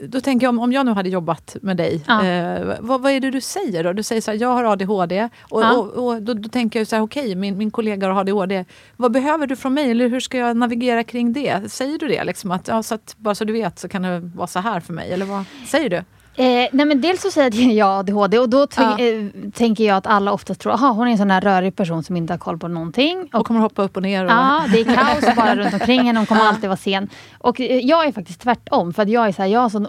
då tänker jag, om, om jag nu hade jobbat med dig, ja. eh, vad, vad är det du säger då? Du säger så här, jag har ADHD och, ja. och, och då, då, tänker jag så här, okej, okay, min, min kollega har ADHD. Vad behöver du från mig? Eller hur ska jag navigera kring det? Säger du det? Liksom att, ja, så att, bara så du vet så kan det vara så här för mig. Eller vad säger du? Eh, nej men dels så säger jag *laughs* ADHD och då ja. eh, tänker jag att alla oftast tror att hon är en sån här rörig person som inte har koll på någonting. Och, och kommer hoppa upp och ner. Och... Ja, det är kaos *laughs* bara runt omkring henne. Hon kommer ja. alltid vara sen. Och eh, jag är faktiskt tvärtom. För att jag är så här, jag har sån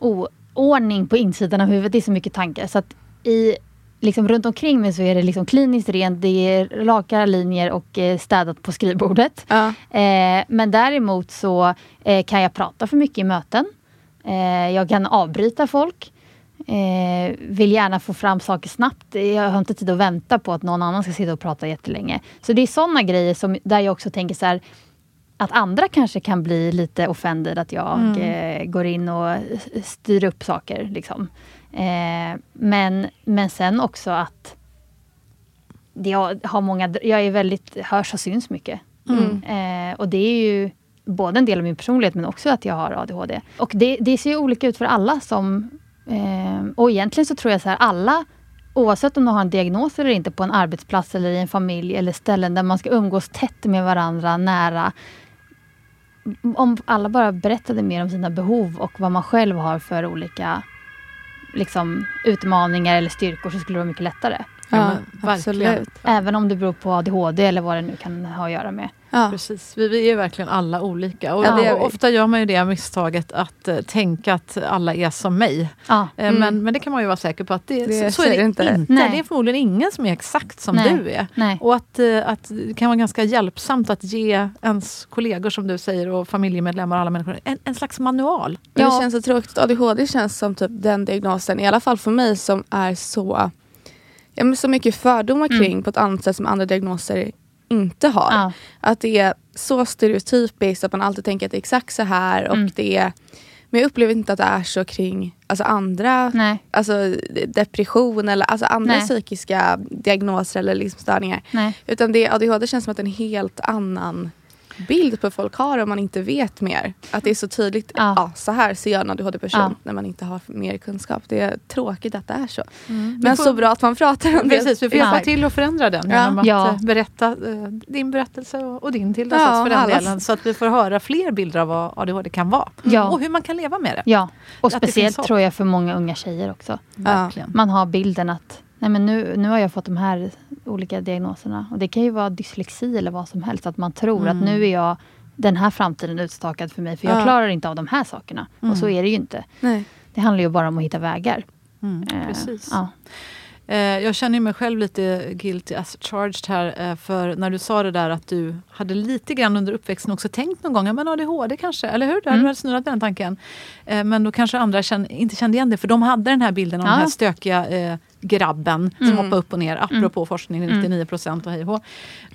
oordning på insidan av huvudet. Det är så mycket tankar. Så att i liksom runt omkring mig så är det liksom kliniskt rent, det är raka linjer och eh, städat på skrivbordet. Ja. Eh, men däremot så eh, kan jag prata för mycket i möten. Jag kan avbryta folk. Eh, vill gärna få fram saker snabbt. Jag har inte tid att vänta på att någon annan ska sitta och prata jättelänge. Så det är sådana grejer som, där jag också tänker så här, att andra kanske kan bli lite offended att jag mm. eh, går in och styr upp saker. Liksom. Eh, men, men sen också att jag har många, jag är väldigt, hörs och syns mycket. Mm. Eh, och det är ju både en del av min personlighet men också att jag har ADHD. Och det, det ser olika ut för alla som... Eh, och egentligen så tror jag så här, alla oavsett om de har en diagnos eller inte på en arbetsplats eller i en familj eller ställen där man ska umgås tätt med varandra, nära. Om alla bara berättade mer om sina behov och vad man själv har för olika liksom, utmaningar eller styrkor så skulle det vara mycket lättare. Ja, ja absolut. Även om det beror på ADHD eller vad det nu kan ha att göra med. Ja. Precis, vi, vi är verkligen alla olika. Och, ja, och ofta gör man ju det misstaget att uh, tänka att alla är som mig. Ja. Uh, mm. men, men det kan man ju vara säker på att det, det så, så är det inte. inte. Det är förmodligen ingen som är exakt som Nej. du är. Nej. Och att, uh, att det kan vara ganska hjälpsamt att ge ens kollegor som du säger och familjemedlemmar och alla människor en, en slags manual. Ja. Det känns så tråkigt. ADHD känns som typ den diagnosen, i alla fall för mig, som är så ja, men så mycket fördomar mm. kring mm. på ett annat sätt som andra diagnoser inte har. Ja. Att det är så stereotypiskt att man alltid tänker att det är exakt så här. Och mm. det är, men jag upplever inte att det är så kring alltså andra Alltså depression eller alltså andra Nej. psykiska diagnoser eller liksom störningar. Nej. Utan det, ADHD känns som att en helt annan bild på folk har om man inte vet mer. Att det är så tydligt, ja. ja så här ser jag en ADHD-person ja. när man inte har mer kunskap. Det är tråkigt att det är så. Mm. Men får, så bra att man pratar om precis, det. Precis, vi får hjälpa ja. till att förändra den genom ja. att eh, berätta uh, din berättelse och, och din till ja, för den delen. Så att vi får höra fler bilder av vad ADHD kan vara. Ja. Och hur man kan leva med det. Ja, och speciellt tror jag för många unga tjejer också. Verkligen. Man har bilden att Nej, men nu, nu har jag fått de här olika diagnoserna. Och Det kan ju vara dyslexi eller vad som helst. Att man tror mm. att nu är jag den här framtiden utstakad för mig, för jag ja. klarar inte av de här sakerna. Mm. Och så är det ju inte. Nej. Det handlar ju bara om att hitta vägar. Mm, eh, precis. Ja. Eh, jag känner mig själv lite guilty as charged här. Eh, för när du sa det där att du hade lite grann under uppväxten också tänkt någon gång, men ADHD kanske, eller hur? Du mm. hade snurrat den tanken. Men då kanske andra inte kände igen det, för de hade den här bilden av ja. den här stökiga grabben mm. som hoppar upp och ner, apropå mm. forskning, 99 procent och hej och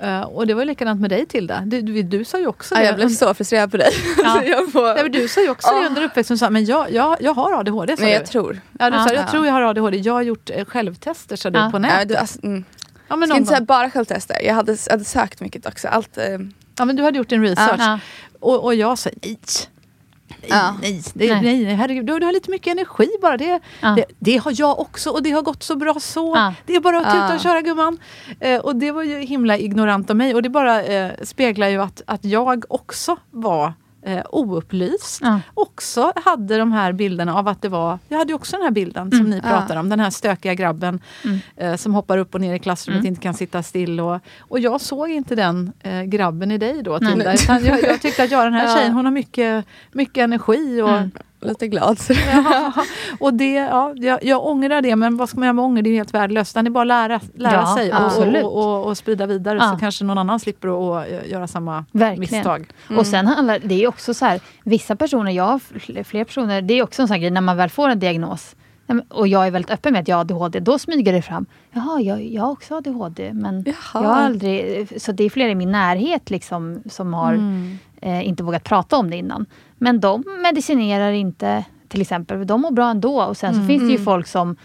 uh, Och det var likadant med dig Tilda. Du, du, du sa ju också ja, det. Jag blev så frustrerad på dig. *laughs* Ja. får... ja, du sa ju också oh. det under uppväxten, sa, men jag, jag, jag har ADHD. Men jag du. tror. Ja, du sa, jag tror jag har ADHD. Jag har gjort eh, självtester sa du på nätet. Ja, du, alltså, mm. ja, men Ska inte säga bara självtester. Jag hade, hade sökt mycket också. Allt, eh... Ja men du hade gjort din research. Och, och jag sa nej Ja. Nej, det, nej. nej herregud, du, du har lite mycket energi bara. Det, ja. det, det, har jag också och det har gått så bra så. Ja. Det är bara att tuta och köra gumman. Eh, och det var ju himla ignorant av mig och det bara eh, speglar ju att, att jag också var eh, oupplyst. Ja. Också hade de här bilderna av att det var, jag hade också den här bilden som mm. ni pratar ja. om, den här stökiga grabben mm. eh, som hoppar upp och ner i klassrummet, mm. inte kan sitta still. Och, och jag såg inte den eh, grabben i dig då Tilda, jag, jag tyckte att jag, den här *laughs* tjejen, hon har mycket, mycket energi och mm *laughs* lite glad. *laughs* Ja, och det, ja, jag, jag ångrar det, men vad ska man göra med ånger? Det är helt värdelöst. Det är bara att lära, lära ja, sig och, och, och, och, sprida vidare ja. så kanske någon annan slipper att göra samma Verkligen. misstag. Mm. Och sen handlar det är också så här, vissa personer, jag har fler personer, det är också en sån grej när man väl får en diagnos och jag är väldigt öppen med att jag har ADHD, då smyger det fram. Jaha, jag, jag har också ADHD. Men Jaha. jag har aldrig... Så det är flera i min närhet liksom, som har mm. eh, inte vågat prata om det innan. Men de medicinerar inte, till exempel. De mår bra ändå. Och sen så mm. finns det ju mm. folk som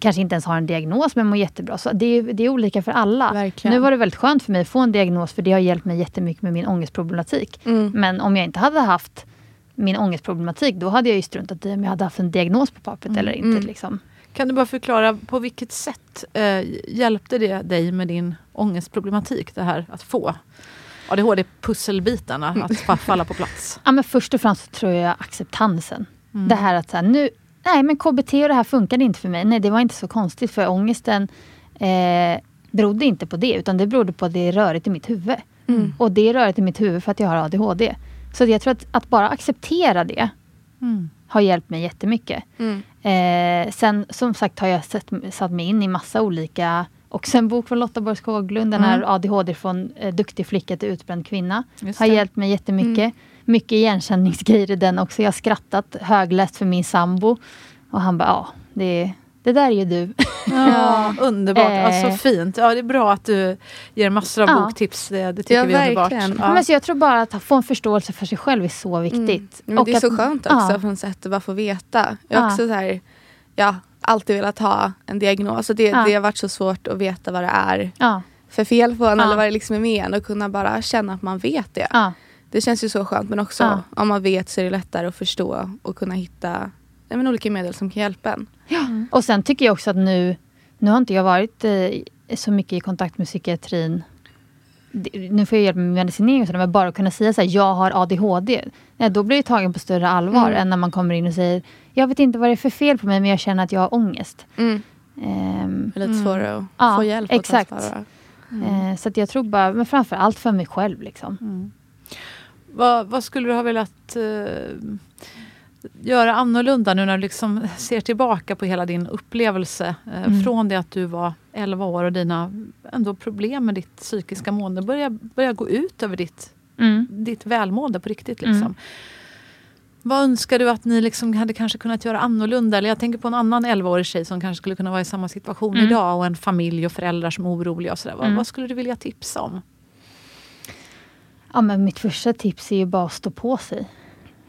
kanske inte ens har en diagnos men mår jättebra. Så det är, det är olika för alla. Verkligen. Nu var det väldigt skönt för mig att få en diagnos för det har hjälpt mig jättemycket med min ångestproblematik. Mm. Men om jag inte hade haft min ångestproblematik, då hade jag ju struntat i om jag hade haft en diagnos på pappret mm. eller inte. Mm. Liksom. Kan du bara förklara, på vilket sätt eh, hjälpte det dig med din ångestproblematik, det här att få ADHD-pusselbitarna att falla på plats? *laughs* Ja, men först och främst tror jag acceptansen. Mm. Det här att så här, nu, nej men KBT och det här funkade inte för mig. Nej, det var inte så konstigt för ångesten eh, berodde inte på det, utan det berodde på att det är rörigt i mitt huvud. Mm. Och det är rörigt i mitt huvud för att jag har ADHD. Så jag tror att, att bara acceptera det mm. har hjälpt mig jättemycket. Mm. Eh, sen som sagt har jag sett, satt mig in i massa olika Också en bok från Lotta Borg Skoglund, den här mm. ADHD från eh, Duktig flicka till utbränd kvinna. Har hjälpt mig jättemycket. Mm. Mycket igenkänningsgrejer i den också. Jag har skrattat högläst för min sambo. Och han bara, ja, det, det där är ju du. Ja, *laughs* underbart, eh. alltså, fint. Ja, det är bra att du ger massor av ja. boktips. Det, det tycker ja, vi är verkligen. underbart. Ja. Men så jag tror bara att få en förståelse för sig själv är så viktigt. Mm. Men det är att, så skönt också ja. på något sätt att bara få veta. Jag också så här, ja, alltid velat ha en diagnos. Och det, ja. det har varit så svårt att veta vad det är ja. för fel på en eller vad det liksom är med en och kunna bara känna att man vet det. Det känns ju så skönt men också om man vet så är det lättare att förstå och kunna hitta men, olika medel som kan hjälpa en. Ja. Mm. Och sen tycker jag också att nu, nu har inte jag varit eh, så mycket i kontakt med psykiatrin nu får jag hjälp med medicinering och sådär, men bara att kunna säga så här, jag har ADHD. Nej, då blir jag tagen på större allvar mm. än när man kommer in och säger, jag vet inte vad det är för fel på mig men jag känner att jag har ångest. Mm. Um, lite svårare att ja, få hjälp. Exakt. Mm. Uh, så att jag tror bara, men framför allt för mig själv. Liksom. Mm. Vad, vad, skulle du ha velat uh, göra annorlunda nu när du liksom ser tillbaka på hela din upplevelse? Uh, mm. Från det att du var 11 år och dina ändå problem med ditt psykiska mående börjar, börjar gå ut över ditt, mm. ditt välmående på riktigt. Liksom. Mm. Vad önskar du att ni liksom hade kanske kunnat göra annorlunda? Eller jag tänker på en annan 11-årig tjej som kanske skulle kunna vara i samma situation mm. idag och en familj och föräldrar som är oroliga. Och sådär. Vad, mm. vad skulle du vilja tipsa om? Ja, men mitt första tips är ju bara att stå på sig.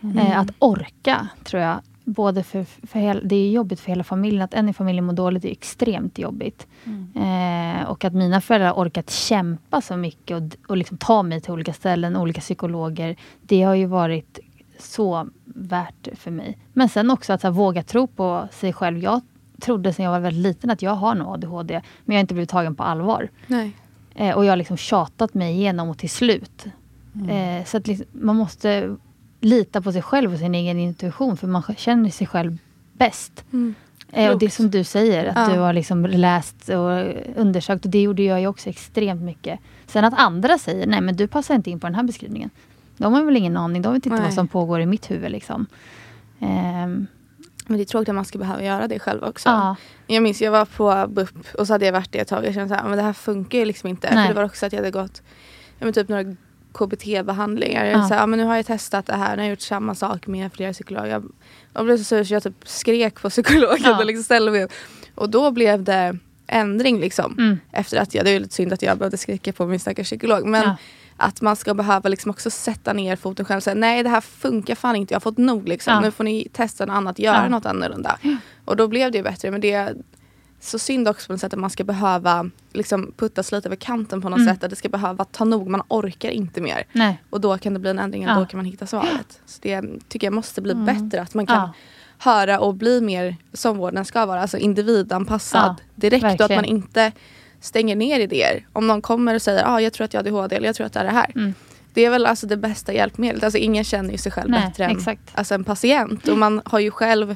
Mm. Eh, att orka, tror jag. Både för, för hela, det är jobbigt för hela familjen. Att en i familjen mår dåligt är extremt jobbigt. Mm. Eh, och att mina föräldrar orkat kämpa så mycket och, och liksom ta mig till olika ställen, olika psykologer. Det har ju varit så värt för mig. Men sen också att här, våga tro på sig själv. Jag trodde sen jag var väldigt liten att jag har nog ADHD, men jag har inte blivit tagen på allvar. Nej. Eh, och jag har liksom tjatat mig igenom och till slut. Mm. Eh, så att liksom, man måste lita på sig själv och sin egen intuition, för man känner sig själv bäst. Mm. Eh, och det som du säger, att ja. du har liksom läst och undersökt. Och det gjorde jag ju också extremt mycket. Sen att andra säger, nej men du passar inte in på den här beskrivningen. De har väl ingen aning. De vet inte Nej. vad som pågår i mitt huvud. Liksom. Um, men det är tråkigt att man ska behöva göra det själv också. Ja. Jag minns jag var på BUP och så hade jag varit det ett tag. Jag kände att det här funkar ju liksom inte. För det var också att jag hade gått ja, men typ några KBT-behandlingar. Ja. Så, ja, men nu har jag testat det här. Nu har jag gjort samma sak med flera psykologer. Jag, jag blev så sur så jag typ skrek på psykologen. Ja. Och, liksom ställde mig och då blev det ändring liksom. Mm. Efter att jag, det är lite synd att jag behövde skrika på min stackars psykolog. Men ja att man ska behöva liksom också sätta ner foten själv och säga nej det här funkar fan inte, jag har fått nog. Liksom. Ja. Nu får ni testa något annat, göra ja. något annorlunda. Ja. Och då blev det bättre. Men det är så synd också på något sätt att man ska behöva liksom, puttas lite över kanten på något mm. sätt. Att det ska behöva ta nog, man orkar inte mer. Nej. Och då kan det bli en ändring och då kan man hitta svaret. Så det tycker jag måste bli mm. bättre. Att man kan höra och bli mer som vården ska vara. Alltså individanpassad direkt. Verkligen. Och att man inte stänger ner idéer. Om någon kommer och säger ah, jag tror att jag har ADHD eller jag tror att det är det här. Mm. Det är väl alltså det bästa hjälpmedlet. Alltså ingen känner ju sig själv Nej, bättre än alltså en patient. Och man har ju själv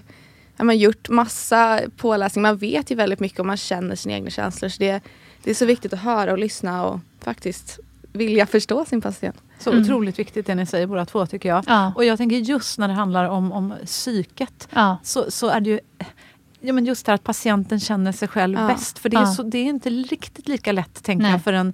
ja, man gjort massa påläsning. Man vet ju väldigt mycket och man känner sina egna känslor. Så det, det är så viktigt att höra och lyssna och faktiskt vilja förstå sin patient. Så mm. otroligt viktigt det ni säger båda två tycker jag. Ja. Och jag tänker just när det handlar om, om psyket ja. så, så är det ju ja, men just det här att patienten känner sig själv ja. bäst. För det är, så, det är inte riktigt lika lätt tänker jag för en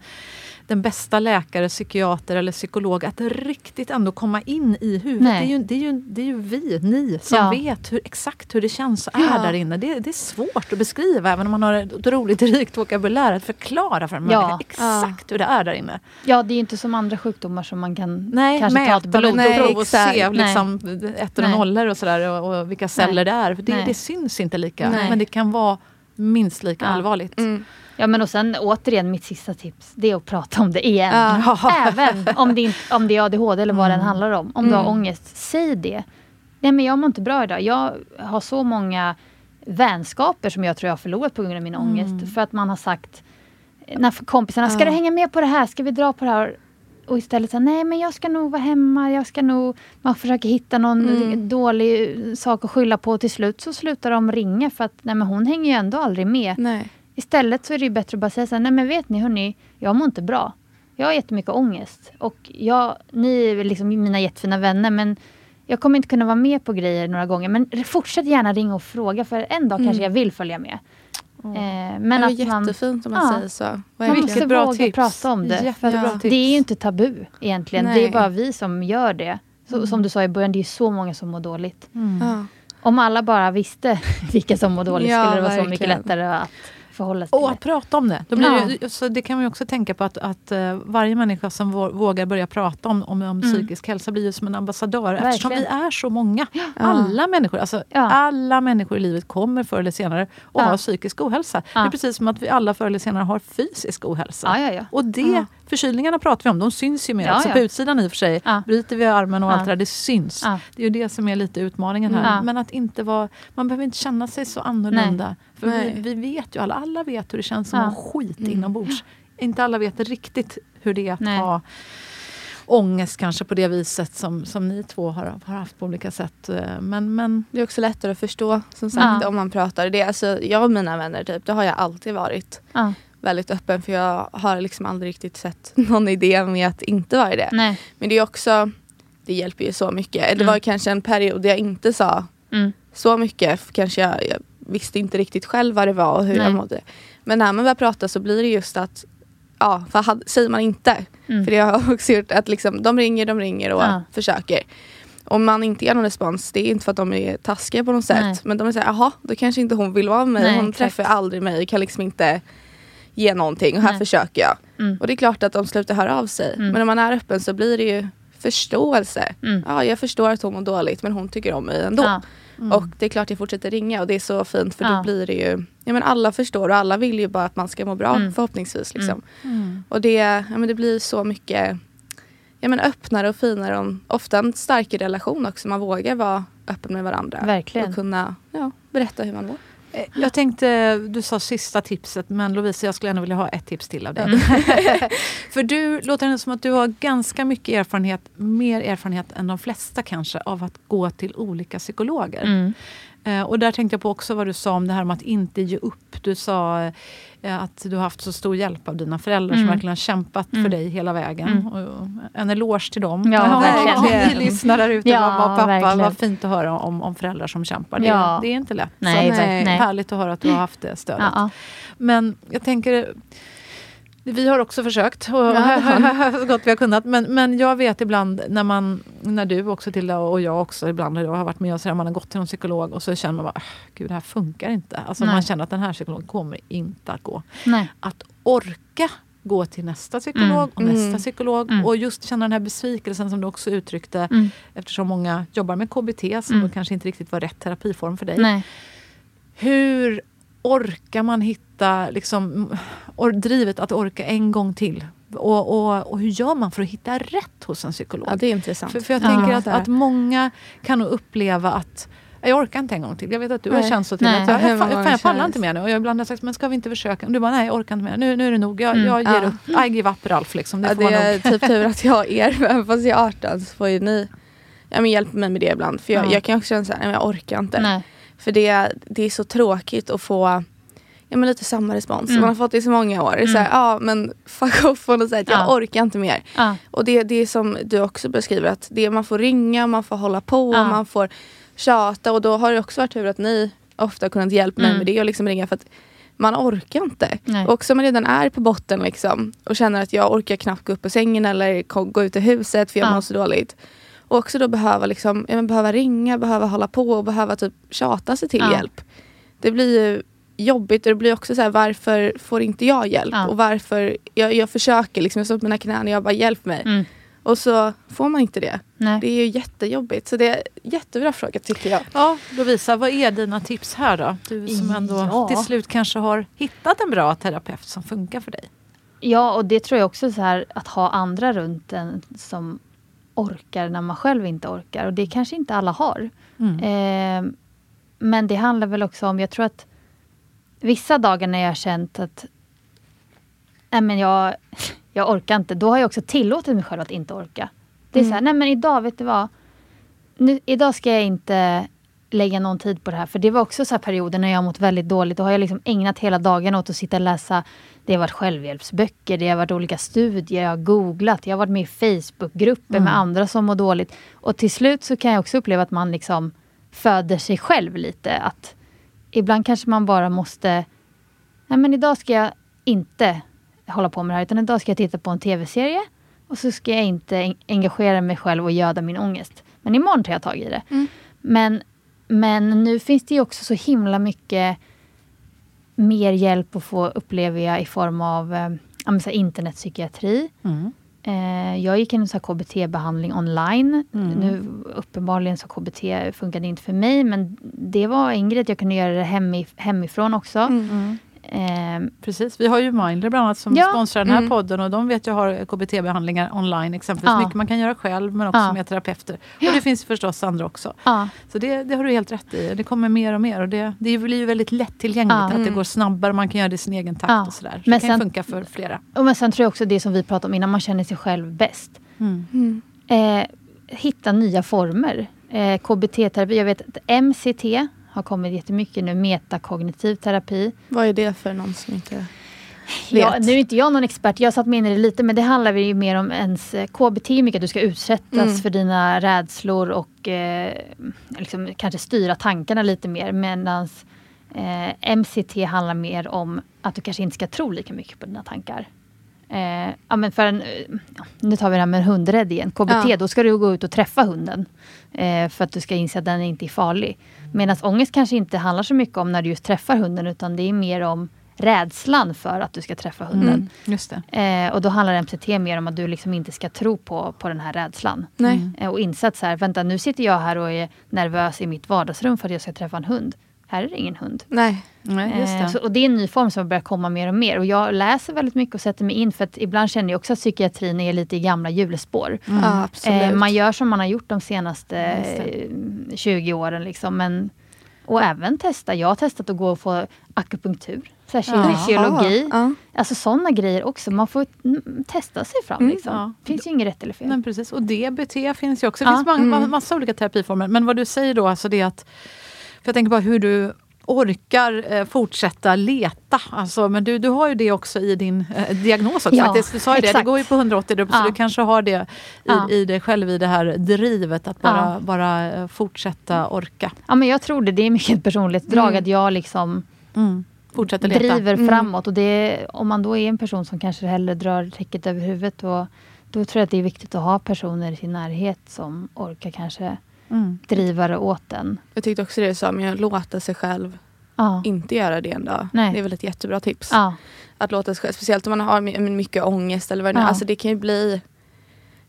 den bästa läkare, psykiater eller psykolog att riktigt ändå komma in i huvudet. Det är, ju, det, är ju, det är ju vi, ni, som ja. vet hur, exakt hur det känns och är ja. där inne. Det, det, är svårt att beskriva även om man har ett otroligt rikt vokabulär att förklara för en ja. människa exakt hur det är där inne. Ja, det är inte som andra sjukdomar som man kan nej, kanske mäta, ta ett blodprov och se liksom, ettor och nollor och sådär och, och vilka celler det är. För det, det syns inte lika, men det kan vara minst lika allvarligt. Mm. Ja men och sen återigen mitt sista tips, det är att prata om det igen. Ja. *laughs* Även om det, inte, om det är ADHD eller vad mm. den handlar om. Om mm. du har mm. ångest, säg det. Nej men jag mår inte bra idag. Jag har så många vänskaper som jag tror jag har förlorat på grund av min mm. ångest. För att man har sagt, när kompisarna, ska du hänga med på det här? Ska vi dra på det här? Och istället säga, nej men jag ska nog vara hemma, jag ska nog... Man försöker hitta någon mm. dålig sak att skylla på och till slut så slutar de ringa för att nej men hon hänger ju ändå aldrig med. Nej. Istället så är det bättre att bara säga så här, nej men vet ni hörni, jag mår inte bra. Jag har jättemycket ångest och jag, ni är liksom mina jättefina vänner men jag kommer inte kunna vara med på grejer några gånger men fortsätt gärna ringa och fråga för en dag mm. kanske jag vill följa med. Mm. Eh, men det är jättefint om man ja, säger så. Man måste bra våga tips. prata om det. Ja. Det är ju inte tabu egentligen. Nej. Det är bara vi som gör det. Så, mm. Som du sa i början, det är så många som mår dåligt. Mm. Om alla bara visste *laughs* vilka som mår dåligt skulle det vara verkligen. så mycket lättare att förhålla sig till. Och att prata om det. Då blir ja. det, så det kan man också tänka på att, att uh, varje människa som vågar börja prata om, om, om mm. psykisk hälsa blir ju som en ambassadör Verkligen. eftersom vi är så många. Ja. Alla människor alltså, ja. alla människor i livet kommer förr eller senare att ha psykisk ohälsa. Det är precis som att vi alla förr eller senare har fysisk ohälsa. Och det Förkylningarna pratar vi om, de syns ju mer ja, också ja. på utsidan i och för sig. Ja. Bryter vi armen och allt det där, det syns. Det är ju det som är lite utmaningen här. Men att inte vara, man behöver inte känna sig så annorlunda. Nej. För vi, vi, vet ju alla, alla vet hur det känns som ja. skit mm. inombords. Inte alla vet riktigt hur det är att Nej. ha ångest kanske på det viset som, som ni två har, har haft på olika sätt. Men, men... Det är också lättare att förstå som sagt ja. om man pratar. Det, alltså, jag och mina vänner, typ, det har jag alltid varit. Ja. Väldigt öppen för jag har liksom aldrig riktigt sett *laughs* någon idé med att inte vara det. Nej. Men det är också, det hjälper ju så mycket. Mm. Det var kanske en period där jag inte sa mm. så mycket. Kanske jag, jag visste inte riktigt själv vad det var och hur Nej. jag mådde. Men när man börjar prata så blir det just att Ja, för had, säger man inte. Mm. För det har *laughs* också gjort att liksom, de ringer, de ringer och ja. försöker. Om man inte ger någon respons, det är inte för att de är taskiga på något sätt. Nej. Men de är såhär, jaha, då kanske inte hon vill vara med mig. Hon exakt. träffar aldrig mig, kan liksom inte ge någonting. Och här Nej. försöker jag. Mm. Och det är klart att de slutar höra av sig. Mm. Men om man är öppen så blir det ju förståelse. Mm. Ja, jag förstår att hon mår dåligt men hon tycker om mig ändå. Ja. Mm. Och det är klart jag fortsätter ringa och det är så fint för ja. då blir det ju ja, men Alla förstår och alla vill ju bara att man ska må bra mm. förhoppningsvis. Liksom. Mm. Och det, ja, men det blir så mycket ja, men öppnare och finare och ofta en starkare relation också. Man vågar vara öppen med varandra. Verkligen. Och kunna ja, berätta hur man mår. Eh, jag tänkte, du sa sista tipset, men Lovisa jag skulle ändå vilja ha ett tips till av dig. Mm. *laughs* För du låter det som att du har ganska mycket erfarenhet, mer erfarenhet än de flesta kanske, av att gå till olika psykologer. Mm. Eh, och där tänkte jag på också vad du sa om det här om att inte ge upp. Du sa att du har haft så stor hjälp av dina föräldrar mm. som verkligen har kämpat mm. för dig hela vägen. Mm. Och en eloge till dem. Ja, verkligen. Ni lyssnar där ute, ja, mamma och pappa. Vad fint att höra om, om föräldrar som kämpar. Det, ja. det är inte lätt. Nej, så, nej. Härligt att höra att du har haft det stödet. Ja. Men jag tänker vi har också försökt och ja, *laughs* så gott vi har kunnat. Men, men jag vet ibland när man, när du också Tilda och jag också ibland har varit med och så man har gått till en psykolog och så känner man bara, gud det här funkar inte. Alltså man känner att den här psykologen kommer inte att gå. Nej. Att orka gå till nästa psykolog mm. och nästa mm. psykolog mm. och just känna den här besvikelsen som du också uttryckte mm. eftersom många jobbar med KBT som mm. kanske inte riktigt var rätt terapiform för dig. Nej. Hur orkar man hitta liksom, or, drivet att orka en gång till? Och, och, och, hur gör man för att hitta rätt hos en psykolog? Ja, det är intressant. För, för jag tänker ja, att, att många kan nog uppleva att jag orkar inte en gång till. Jag vet att du nej. har känt så till. Att jag, jag, jag, jag pallar inte mer nu. Och jag ibland har sagt, men ska vi inte försöka? Och du bara, nej jag orkar inte mer. Nu, nu är det nog. Jag, mm. jag ger ja. upp. I give up Ralf. Liksom. Det, ja, det är typ *laughs* tur att jag har er. Även fast jag är 18 så får ju ni ja, men hjälpa mig med det ibland. För jag, jag kan också känna såhär, jag orkar inte. Nej. För det, det är så tråkigt att få ja, men lite samma respons. Mm. Man har fått det i så många år. Mm. Så här, ja men fuck off på något sätt. Jag ja. orkar inte mer. Ja. Och det, det är som du också beskriver att det, man får ringa, man får hålla på, ja. man får tjata. Och då har det också varit tur att ni ofta kunnat hjälpa mig mm. med det och liksom ringa för att man orkar inte. Nej. Och om man redan är på botten liksom, och känner att jag orkar knappt gå upp på sängen eller gå ut i huset för jag ja. mår så dåligt. Och också då behöva, liksom, behöva ringa, behöva hålla på och behöva typ tjata sig till ja. hjälp. Det blir ju jobbigt och det blir också så här, varför får inte jag hjälp? Ja. Och varför, jag, jag försöker liksom, jag står på mina knän och jag bara hjälp mig. Mm. Och så får man inte det. Nej. Det är ju jättejobbigt. Så det är jättebra fråga tycker jag. Ja, Lovisa, vad är dina tips här då? Du som ändå ja. till slut kanske har hittat en bra terapeut som funkar för dig. Ja, och det tror jag också så här att ha andra runt en som orkar när man själv inte orkar. Och det kanske inte alla har. Mm. Eh, men det handlar väl också om, jag tror att vissa dagar när jag har känt att nej men jag, *laughs* jag orkar inte, då har jag också tillåtit mig själv att inte orka. Det är mm. så här, nej men idag, vet du vad? Nu, idag ska jag inte lägga någon tid på det här. För det var också så perioder när jag mått väldigt dåligt. Då har jag liksom ägnat hela dagen åt att sitta och läsa. Det har varit självhjälpsböcker, det har varit olika studier, jag har googlat, jag har varit med i Facebookgrupper mm. med andra som mår dåligt. Och till slut så kan jag också uppleva att man liksom föder sig själv lite. Att ibland kanske man bara måste... Nej men idag ska jag inte hålla på med det här, utan idag ska jag titta på en tv-serie. Och så ska jag inte engagera mig själv och göda min ångest. Men imorgon tar jag tag i det. Mm. Men, men nu finns det ju också så himla mycket mer hjälp att få, upplever jag, i form av eh, internetpsykiatri. Mm. Eh, jag gick en KBT-behandling online. Mm. Nu uppenbarligen så KBT funkade inte för mig men det var en grej att jag kunde göra det hemifrån också. Mm. Eh, Precis, vi har ju Mindler bland annat som ja, sponsrar den här mm. podden och de vet jag har KBT-behandlingar online exempelvis. Ja. Mycket man kan göra själv men också ja. med terapeuter. Och det finns förstås andra också. Ja. Så det, det har du helt rätt i. Det kommer mer och mer och det, det blir ju väldigt lättillgängligt. Ja. Att det mm. går snabbare, man kan göra det i sin egen takt och sådär. Så men det kan sen, funka för flera. Och men sen tror jag också det som vi pratade om innan, man känner sig själv bäst. Mm. mm. Eh, hitta nya former. Eh, KBT-terapi, jag vet att MCT har kommit jättemycket nu, metakognitiv terapi. Vad är det för någon som inte vet? Ja, nu är inte jag någon expert, jag har satt mig in i det lite men det handlar ju mer om ens eh, KBT, mycket att du ska utsättas mm. för dina rädslor och eh, liksom, kanske styra tankarna lite mer medan eh, MCT handlar mer om att du kanske inte ska tro lika mycket på dina tankar. Eh, ja, men för en, eh, nu tar vi det här med hundrädd igen. KBT, ja. då ska du gå ut och träffa hunden. Eh, för att du ska inse att den inte är farlig. Medan ångest kanske inte handlar så mycket om när du just träffar hunden utan det är mer om rädslan för att du ska träffa hunden. Mm, just eh, och då handlar MCT mer om att du liksom inte ska tro på, på den här rädslan. Mm. Eh, och inse att så här, vänta nu sitter jag här och är nervös i mitt vardagsrum för att jag ska träffa en hund. Här är det ingen hund. Nej. Nej just det. Eh, så, och det är en ny form som börjar komma mer och mer. Och jag läser väldigt mycket och sätter mig in för att ibland känner jag också att psykiatrin är lite i gamla hjulspår. Mm. Ja, eh, man gör som man har gjort de senaste 20 åren. Liksom, men, och även testa. Jag har testat att gå och få akupunktur. Kinesiologi. Ja. Alltså sådana grejer också. Man får testa sig fram. Mm, liksom. ja. Det finns ju inget rätt eller fel. Men precis. Och DBT finns ju också. Det finns ja. många, mm. massa olika terapiformer. Men vad du säger då, alltså det att... För jag tänker bara hur du orkar eh, fortsätta leta. Alltså, men du, du har ju det också i din eh, diagnos också. Ja, faktiskt. Du sa ju det, det går ju på 180 ja. så du kanske har det i, ja. i dig själv i det här drivet att bara, bara eh, fortsätta orka. Ja men jag tror det, det är mycket ett personlighetsdrag mm. att jag liksom mm. Fortsätter leta. driver mm. framåt. Och det, om man då är en person som kanske hellre drar täcket över huvudet då, då tror jag att det är viktigt att ha personer i sin närhet som orkar kanske mm. drivare åt den. Jag tyckte också det du sa, men låta sig själv ja. inte göra det en dag. Nej. Det är väl ett jättebra tips. Ja. Att låta sig själv, speciellt om man har mycket ångest eller vad det ja. Alltså det kan ju bli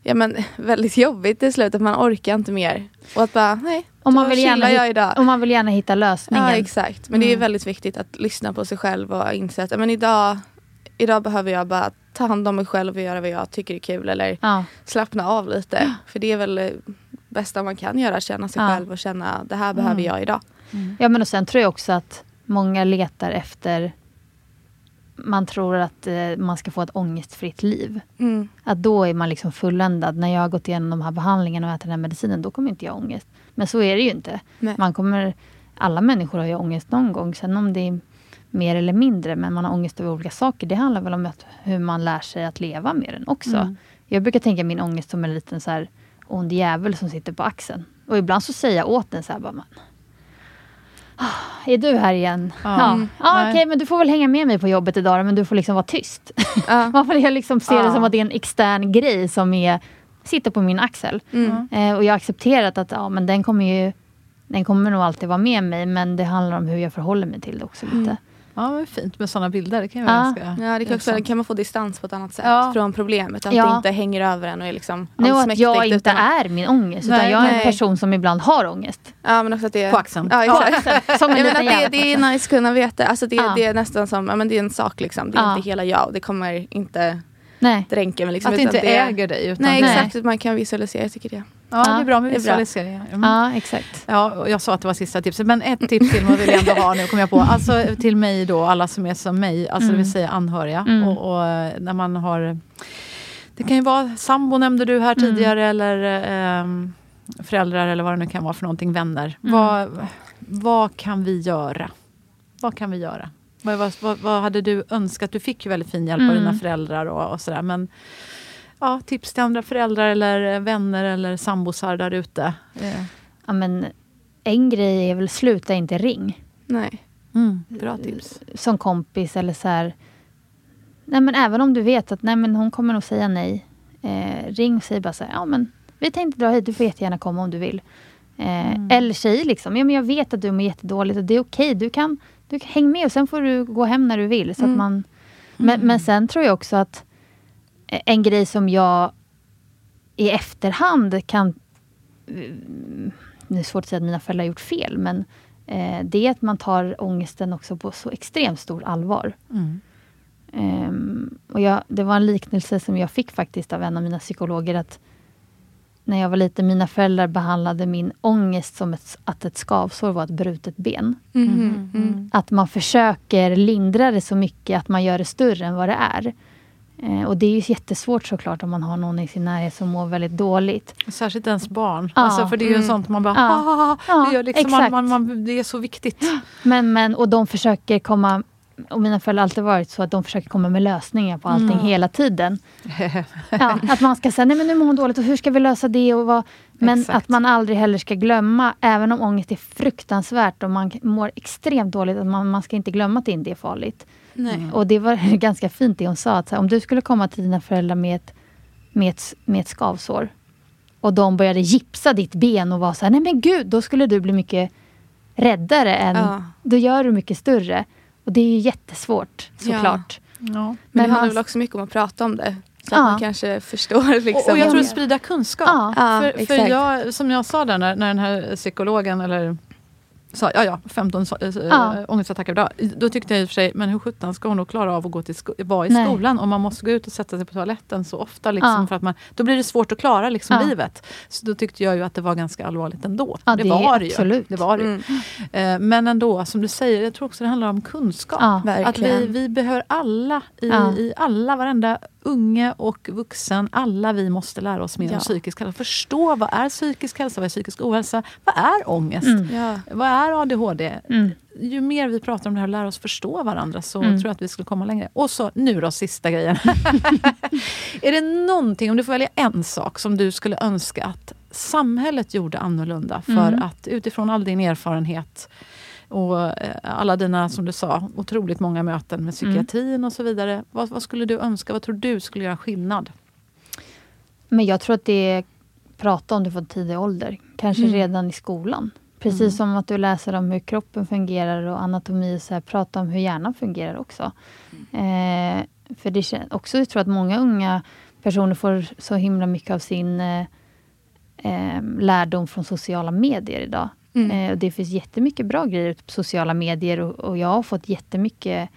ja, men, väldigt jobbigt till slut att man orkar inte mer. Och att bara, nej, om man, vill gärna jag idag. om man vill gärna hitta lösningen. Ja exakt, men mm. det är mm. väldigt viktigt att lyssna på sig själv och inse att men idag, idag behöver jag bara ta hand om mig själv och göra vad jag tycker är kul eller ja. slappna av lite. För det är väl bästa man kan göra, känna sig ja. själv och känna det här behöver mm. jag idag. Mm. Ja men och sen tror jag också att många letar efter man tror att eh, man ska få ett ångestfritt liv. Mm. Att då är man liksom fulländad. När jag har gått igenom de här behandlingarna och ätit den här medicinen, då kommer inte jag ha ångest. Men så är det ju inte. Man kommer, alla människor har ju ångest någon gång. Sen om det är mer eller mindre, men man har ångest över olika saker. Det handlar väl om att, hur man lär sig att leva med den också. Mm. Jag brukar tänka min ångest som en liten så här, ond djävul som sitter på axeln. Och ibland så säger jag åt den så här bara, man, ah, är du här igen? Ja, ja. Ja okej okay, men du får väl hänga med mig på jobbet idag men du får liksom vara tyst. Ja. *laughs* Man får liksom se ja. det som att det är en extern grej som är, sitter på min axel. Mm. Eh, och jag har accepterat att ja, men den kommer ju den kommer nog alltid vara med mig men det handlar om hur jag förhåller mig till det också. lite. Mm. Ja, men fint med sådana bilder. Det kan jag ja. Ganska, ja, det kan, också, kan man få distans på ett annat sätt ja. från problemet. Att ja. det inte hänger över en och är liksom Nej, och att jag inte utan är min ångest. Nej, utan jag är nej. en person som ibland har ångest. Ja, men också att det, på axeln. Ja, exakt. som en ja, men att det, det är nice att kunna veta. Alltså det, det är nästan som, ja, men det är en sak liksom. Det är inte hela jag. Det kommer inte Nej. dränka mig. Liksom, att det inte det, äger dig. Utan nej, exakt. Att man kan visualisera, jag tycker det. Ja, det är bra med visualiseringar. Mm. Ja, exakt. Ja, jag sa att det var sista tipset, men ett tips till vill jag ändå ha nu, kommer jag på. Alltså till mig då, alla som är som mig, alltså mm. det vill säga anhöriga. Mm. Och, och, när man har... Det kan ju vara sambo nämnde du här mm. tidigare, eller um, föräldrar eller vad det nu kan vara för någonting, vänner. Mm. Vad, vad kan vi göra? Vad kan vi göra? Vad, vad, vad, hade du önskat? Du fick ju väldigt fin hjälp mm. av dina mm. föräldrar och, och sådär. Men ja, tips till andra föräldrar eller vänner eller sambosar där ute? Ja, men en grej är väl sluta inte ring. Nej. Mm, bra tips. Som kompis eller så här. Nej men även om du vet att nej men hon kommer nog säga nej. Eh, ring och säg bara så här, ja men vi tänkte dra hit, du får jättegärna komma om du vill. Eh, mm. Eller tjej liksom, ja men jag vet att du mår jättedåligt och det är okej, okay. du kan, du häng med och sen får du gå hem när du vill. Så mm. att man, men, mm. men sen tror jag också att en grej som jag i efterhand kan... Det är svårt att säga att mina föräldrar har gjort fel, men eh, det är att man tar ångesten också på så extremt stor allvar. Mm. Um, och jag, det var en liknelse som jag fick faktiskt av en av mina psykologer, att när jag var liten, mina föräldrar behandlade min ångest som ett, att ett skavsår var ett brutet ben. Mm. Mm. Att man försöker lindra det så mycket att man gör det större än vad det är. Eh, och det är ju jättesvårt såklart om man har någon i sin närhet som mår väldigt dåligt. Särskilt ens barn. Ja. Alltså, för det är ju mm. sånt man bara... Ja. Ja. Det, liksom man, man, man, det är så viktigt. Men, men, och de försöker komma och mina föräldrar alltid varit så att de försöker komma med lösningar på allting mm. hela tiden. *laughs* ja, att man ska säga, nej men nu mår hon dåligt och hur ska vi lösa det? Och vad? Men Exakt. att man aldrig heller ska glömma, även om ångest är fruktansvärt och man mår extremt dåligt, att man, man ska inte glömma att det inte är farligt. Nej. Och det var *laughs* ganska fint det hon sa, att här, om du skulle komma till dina föräldrar med ett, med ett, med ett skavsår och de började gipsa ditt ben och var så här, nej men gud, då skulle du bli mycket räddare än, ja. då gör du mycket större. Och det är ju jättesvårt såklart. Ja. ja. Men, det handlar väl också mycket om att prata om det. Så ja. att man kanske förstår. Liksom. Och, och jag tror att sprida kunskap. Ja. för, för jag, som jag sa där när, när den här psykologen, eller sa ja, ja, 15 äh, ja. ångestattacker per dag. Då tyckte jag i och för sig, men hur sjutton ska hon då klara av att gå till vara i Nej. skolan om man måste gå ut och sätta sig på toaletten så ofta? Liksom, ja. för att man, då blir det svårt att klara liksom, ja. livet. Så då tyckte jag ju att det var ganska allvarligt ändå. Ja, det, det var det ju. Det var det. Mm. Eh, men ändå, som du säger, jag tror också det handlar om kunskap. att vi, vi behöver alla, i, i alla, varenda unge och vuxen, alla vi måste lära oss mer ja. om psykisk hälsa. Förstå vad är psykisk hälsa, vad är psykisk ohälsa, vad är ångest, mm. ja. vad är ADHD? Mm. Ju mer vi pratar om det här och lär oss förstå varandra så mm. tror jag att vi skulle komma längre. Och så nu då, sista grejen. *laughs* är det någonting, om du får välja en sak som du skulle önska att samhället gjorde annorlunda för mm. att utifrån all din erfarenhet och eh, alla dina, som du sa, otroligt många möten med mm. psykiatrin mm. och så vidare. Vad, vad, skulle du önska? Vad tror du skulle göra skillnad? Men jag tror att det är prata om det från tidig ålder. Kanske mm. redan i skolan. Precis mm. som att du läser om hur kroppen fungerar och anatomi. Så här, prata om hur hjärnan fungerar också. Mm. Eh, för det också, jag tror att många unga personer får så himla mycket av sin eh, eh, lärdom från sociala medier idag. Mm. Eh, det finns jättemycket bra grejer på sociala medier och, och jag har fått jättemycket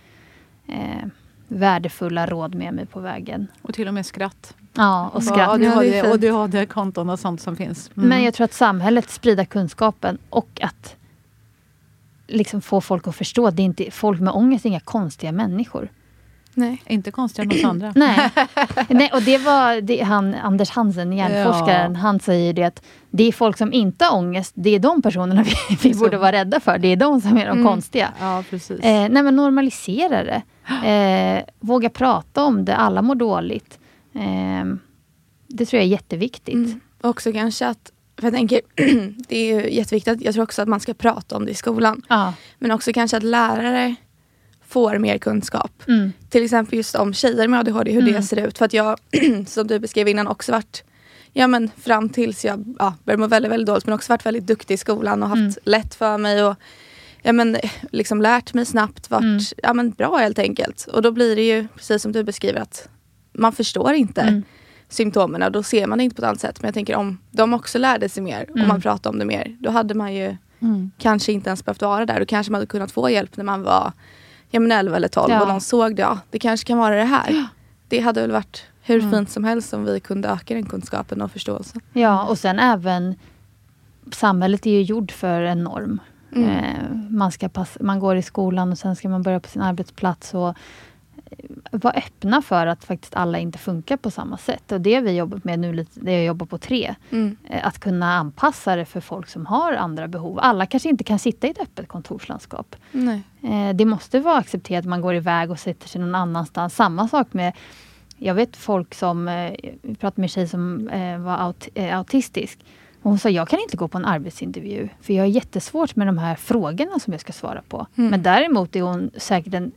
eh, värdefulla råd med mig på vägen. Och till och med skratt. Ja, och skratt. ADHD, och ADHD-konton och sånt som finns. Mm. Men jag tror att samhället sprider kunskapen och att liksom få folk att förstå att det inte, folk med ångest är inga konstiga människor. Nej. Inte konstigare än oss *clears throat* andra. Nej. *laughs* Nej, och det var det, han, Anders Hansen, hjärnforskaren, ja. han säger det att det är folk som inte har ångest, det är de personerna *laughs* vi, vi borde vara rädda för. Det är de som är de mm. konstiga. Ja, precis. Eh, nej, men normalisera det. *gasps* Eh, våga prata om det, alla mår dåligt. Eh, det tror jag är jätteviktigt. Mm. Också kanske att för jag tänker, *clears throat* det är ju jätteviktigt. Jag tror också att man ska prata om det i skolan. Ja. Men också kanske att lärare får mer kunskap. Mm. Till exempel just om tjejer med ADHD, hur mm. det ser ut. För att jag, *clears throat* som du beskrev innan, också varit ja, men fram tills jag ja, började må väldigt, väldigt dåligt men också varit väldigt duktig i skolan och haft mm. lätt för mig. Och, ja, men, liksom lärt mig snabbt, varit mm. ja, men, bra helt enkelt. Och då blir det ju precis som du beskriver att man förstår inte mm. symptomen och då ser man det inte på ett annat sätt. Men jag tänker om de också lärde sig mer, mm. om man pratade om det mer, då hade man ju mm. kanske inte ens behövt vara där. Då kanske man hade kunnat få hjälp när man var ja, men 11 eller 12 ja. och någon såg det. Ja, det kanske kan vara det här. Ja. Det hade väl varit hur mm. fint som helst om vi kunde öka den kunskapen och förståelsen. Ja, och sen även samhället är ju gjord för en norm. Mm. Eh, man, ska pass, man går i skolan och sen ska man börja på sin arbetsplats. Och vara öppna för att faktiskt alla inte funkar på samma sätt. Och det vi jobbat med nu, det jag jobbar på tre. Mm. Eh, att kunna anpassa det för folk som har andra behov. Alla kanske inte kan sitta i ett öppet kontorslandskap. Nej. Eh, det måste vara accepterat att man går iväg och sätter sig någon annanstans. Samma sak med jag vet folk som, eh, vi pratade med en tjej som var aut, autistisk. Och hon sa, jag kan inte gå på en arbetsintervju. För jag har jättesvårt med de här frågorna som jag ska svara på. Mm. Men däremot är hon säkert en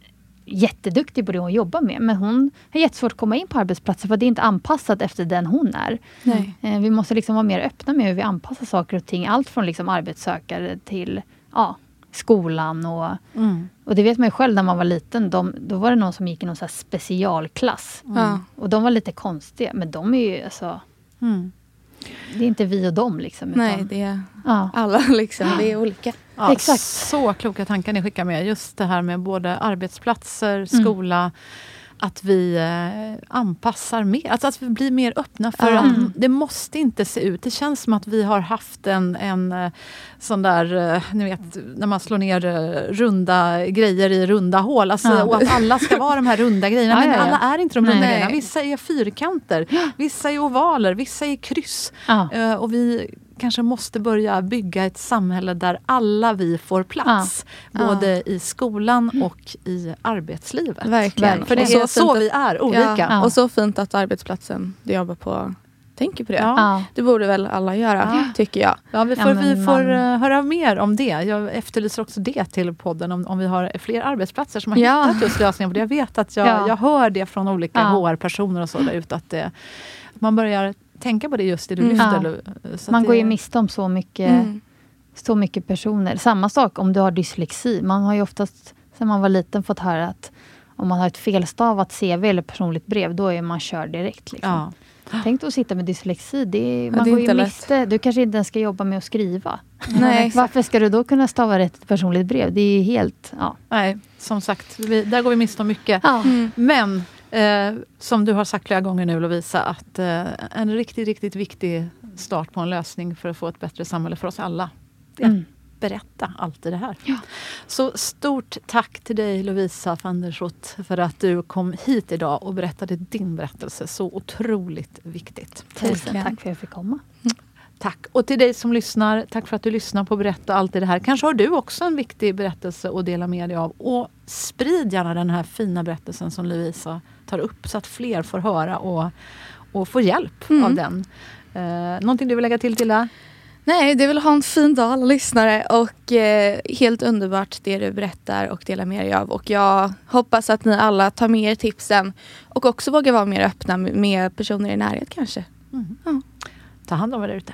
jätteduktig på det hon jobbar med. Men hon har jättesvårt att komma in på arbetsplatser för det är inte anpassat efter den hon är. Nej. Eh, vi måste liksom vara mer öppna med hur vi anpassar saker och ting. Allt från liksom arbetssökare till ja, skolan. Och, mm. och det vet man ju själv när man var liten. De, då var det någon som gick i någon så specialklass. Mm. Och de var lite konstiga. Men de är ju alltså... Mm. Det är inte vi och dem. Liksom, Nej, det är ja. alla. *laughs* Liksom. Det är olika. Ja, Exakt. Så kloka tankar ni skickar med. Just det här med både arbetsplatser, mm. skola, mm. Att vi eh, anpassar mer. Alltså att vi blir mer öppna för mm. att det måste inte se ut. Det känns som att vi har haft en, en eh, sån där, eh, ni vet när man slår ner runda grejer i runda hål. Alltså, ja. Och att alla ska vara de här runda *laughs* grejerna. Men alla är inte de runda Nej. grejerna. Vissa är fyrkanter, vissa är ovaler, vissa är kryss. Uh, och vi kanske måste börja bygga ett samhälle där alla vi får plats. Ja. Både ja. i skolan och i arbetslivet. Verkligen. För det är så, så vi är, olika. Ja. Och så fint att arbetsplatsen du jobbar på tänker på det. Ja. Det borde väl alla göra, ja. tycker jag. Ja, vi får, ja, vi får man... Eh, höra mer om det. Jag efterlyser också det till podden, om, om vi har fler arbetsplatser som har ja. hittat just lösningar på det. Jag vet att jag, jag hör det från olika HR-personer och så där ute, att det, man börjar tänka på det just det du mm. lyfter. Ja. man går ju miste om så mycket, mm. så mycket personer. Samma sak om du har dyslexi. Man har ju oftast sen man var liten fått höra att om man har ett felstavat CV eller personligt brev, då är man körd direkt. Liksom. Ja. Tänk att sitta med dyslexi. Det är, man det är går ju miste. Du kanske inte ens ska jobba med att skriva. Nej, *laughs* Varför ska du då kunna stava rätt ett personligt brev? Det är helt... Ja. Nej, som sagt, vi, där går vi miste om mycket. Ja. Mm. Men Eh, som du har sagt flera gånger nu Lovisa, att eh, en riktigt, riktigt viktig start på en lösning för att få ett bättre samhälle för oss alla, det är mm. att berätta allt det här. Ja. Så stort tack till dig Lovisa van der Schott för att du kom hit idag och berättade din berättelse. Så otroligt viktigt. Tusen tack för att jag fick komma. Tack. Och till dig som lyssnar, tack för att du lyssnar på Berätta allt det här. Kanske har du också en viktig berättelse att dela med dig av. Och sprid gärna den här fina berättelsen som Lovisa tar upp så att fler får höra och, och få hjälp mm. av den. Eh, någonting du vill lägga till Tilda? Nej, det vill ha en fin dag alla lyssnare och eh, helt underbart det du berättar och delar med dig av. Och jag hoppas att ni alla tar med er tipsen och också vågar vara mer öppna med personer i närhet kanske. Mm. Ja. Ta hand om er ute.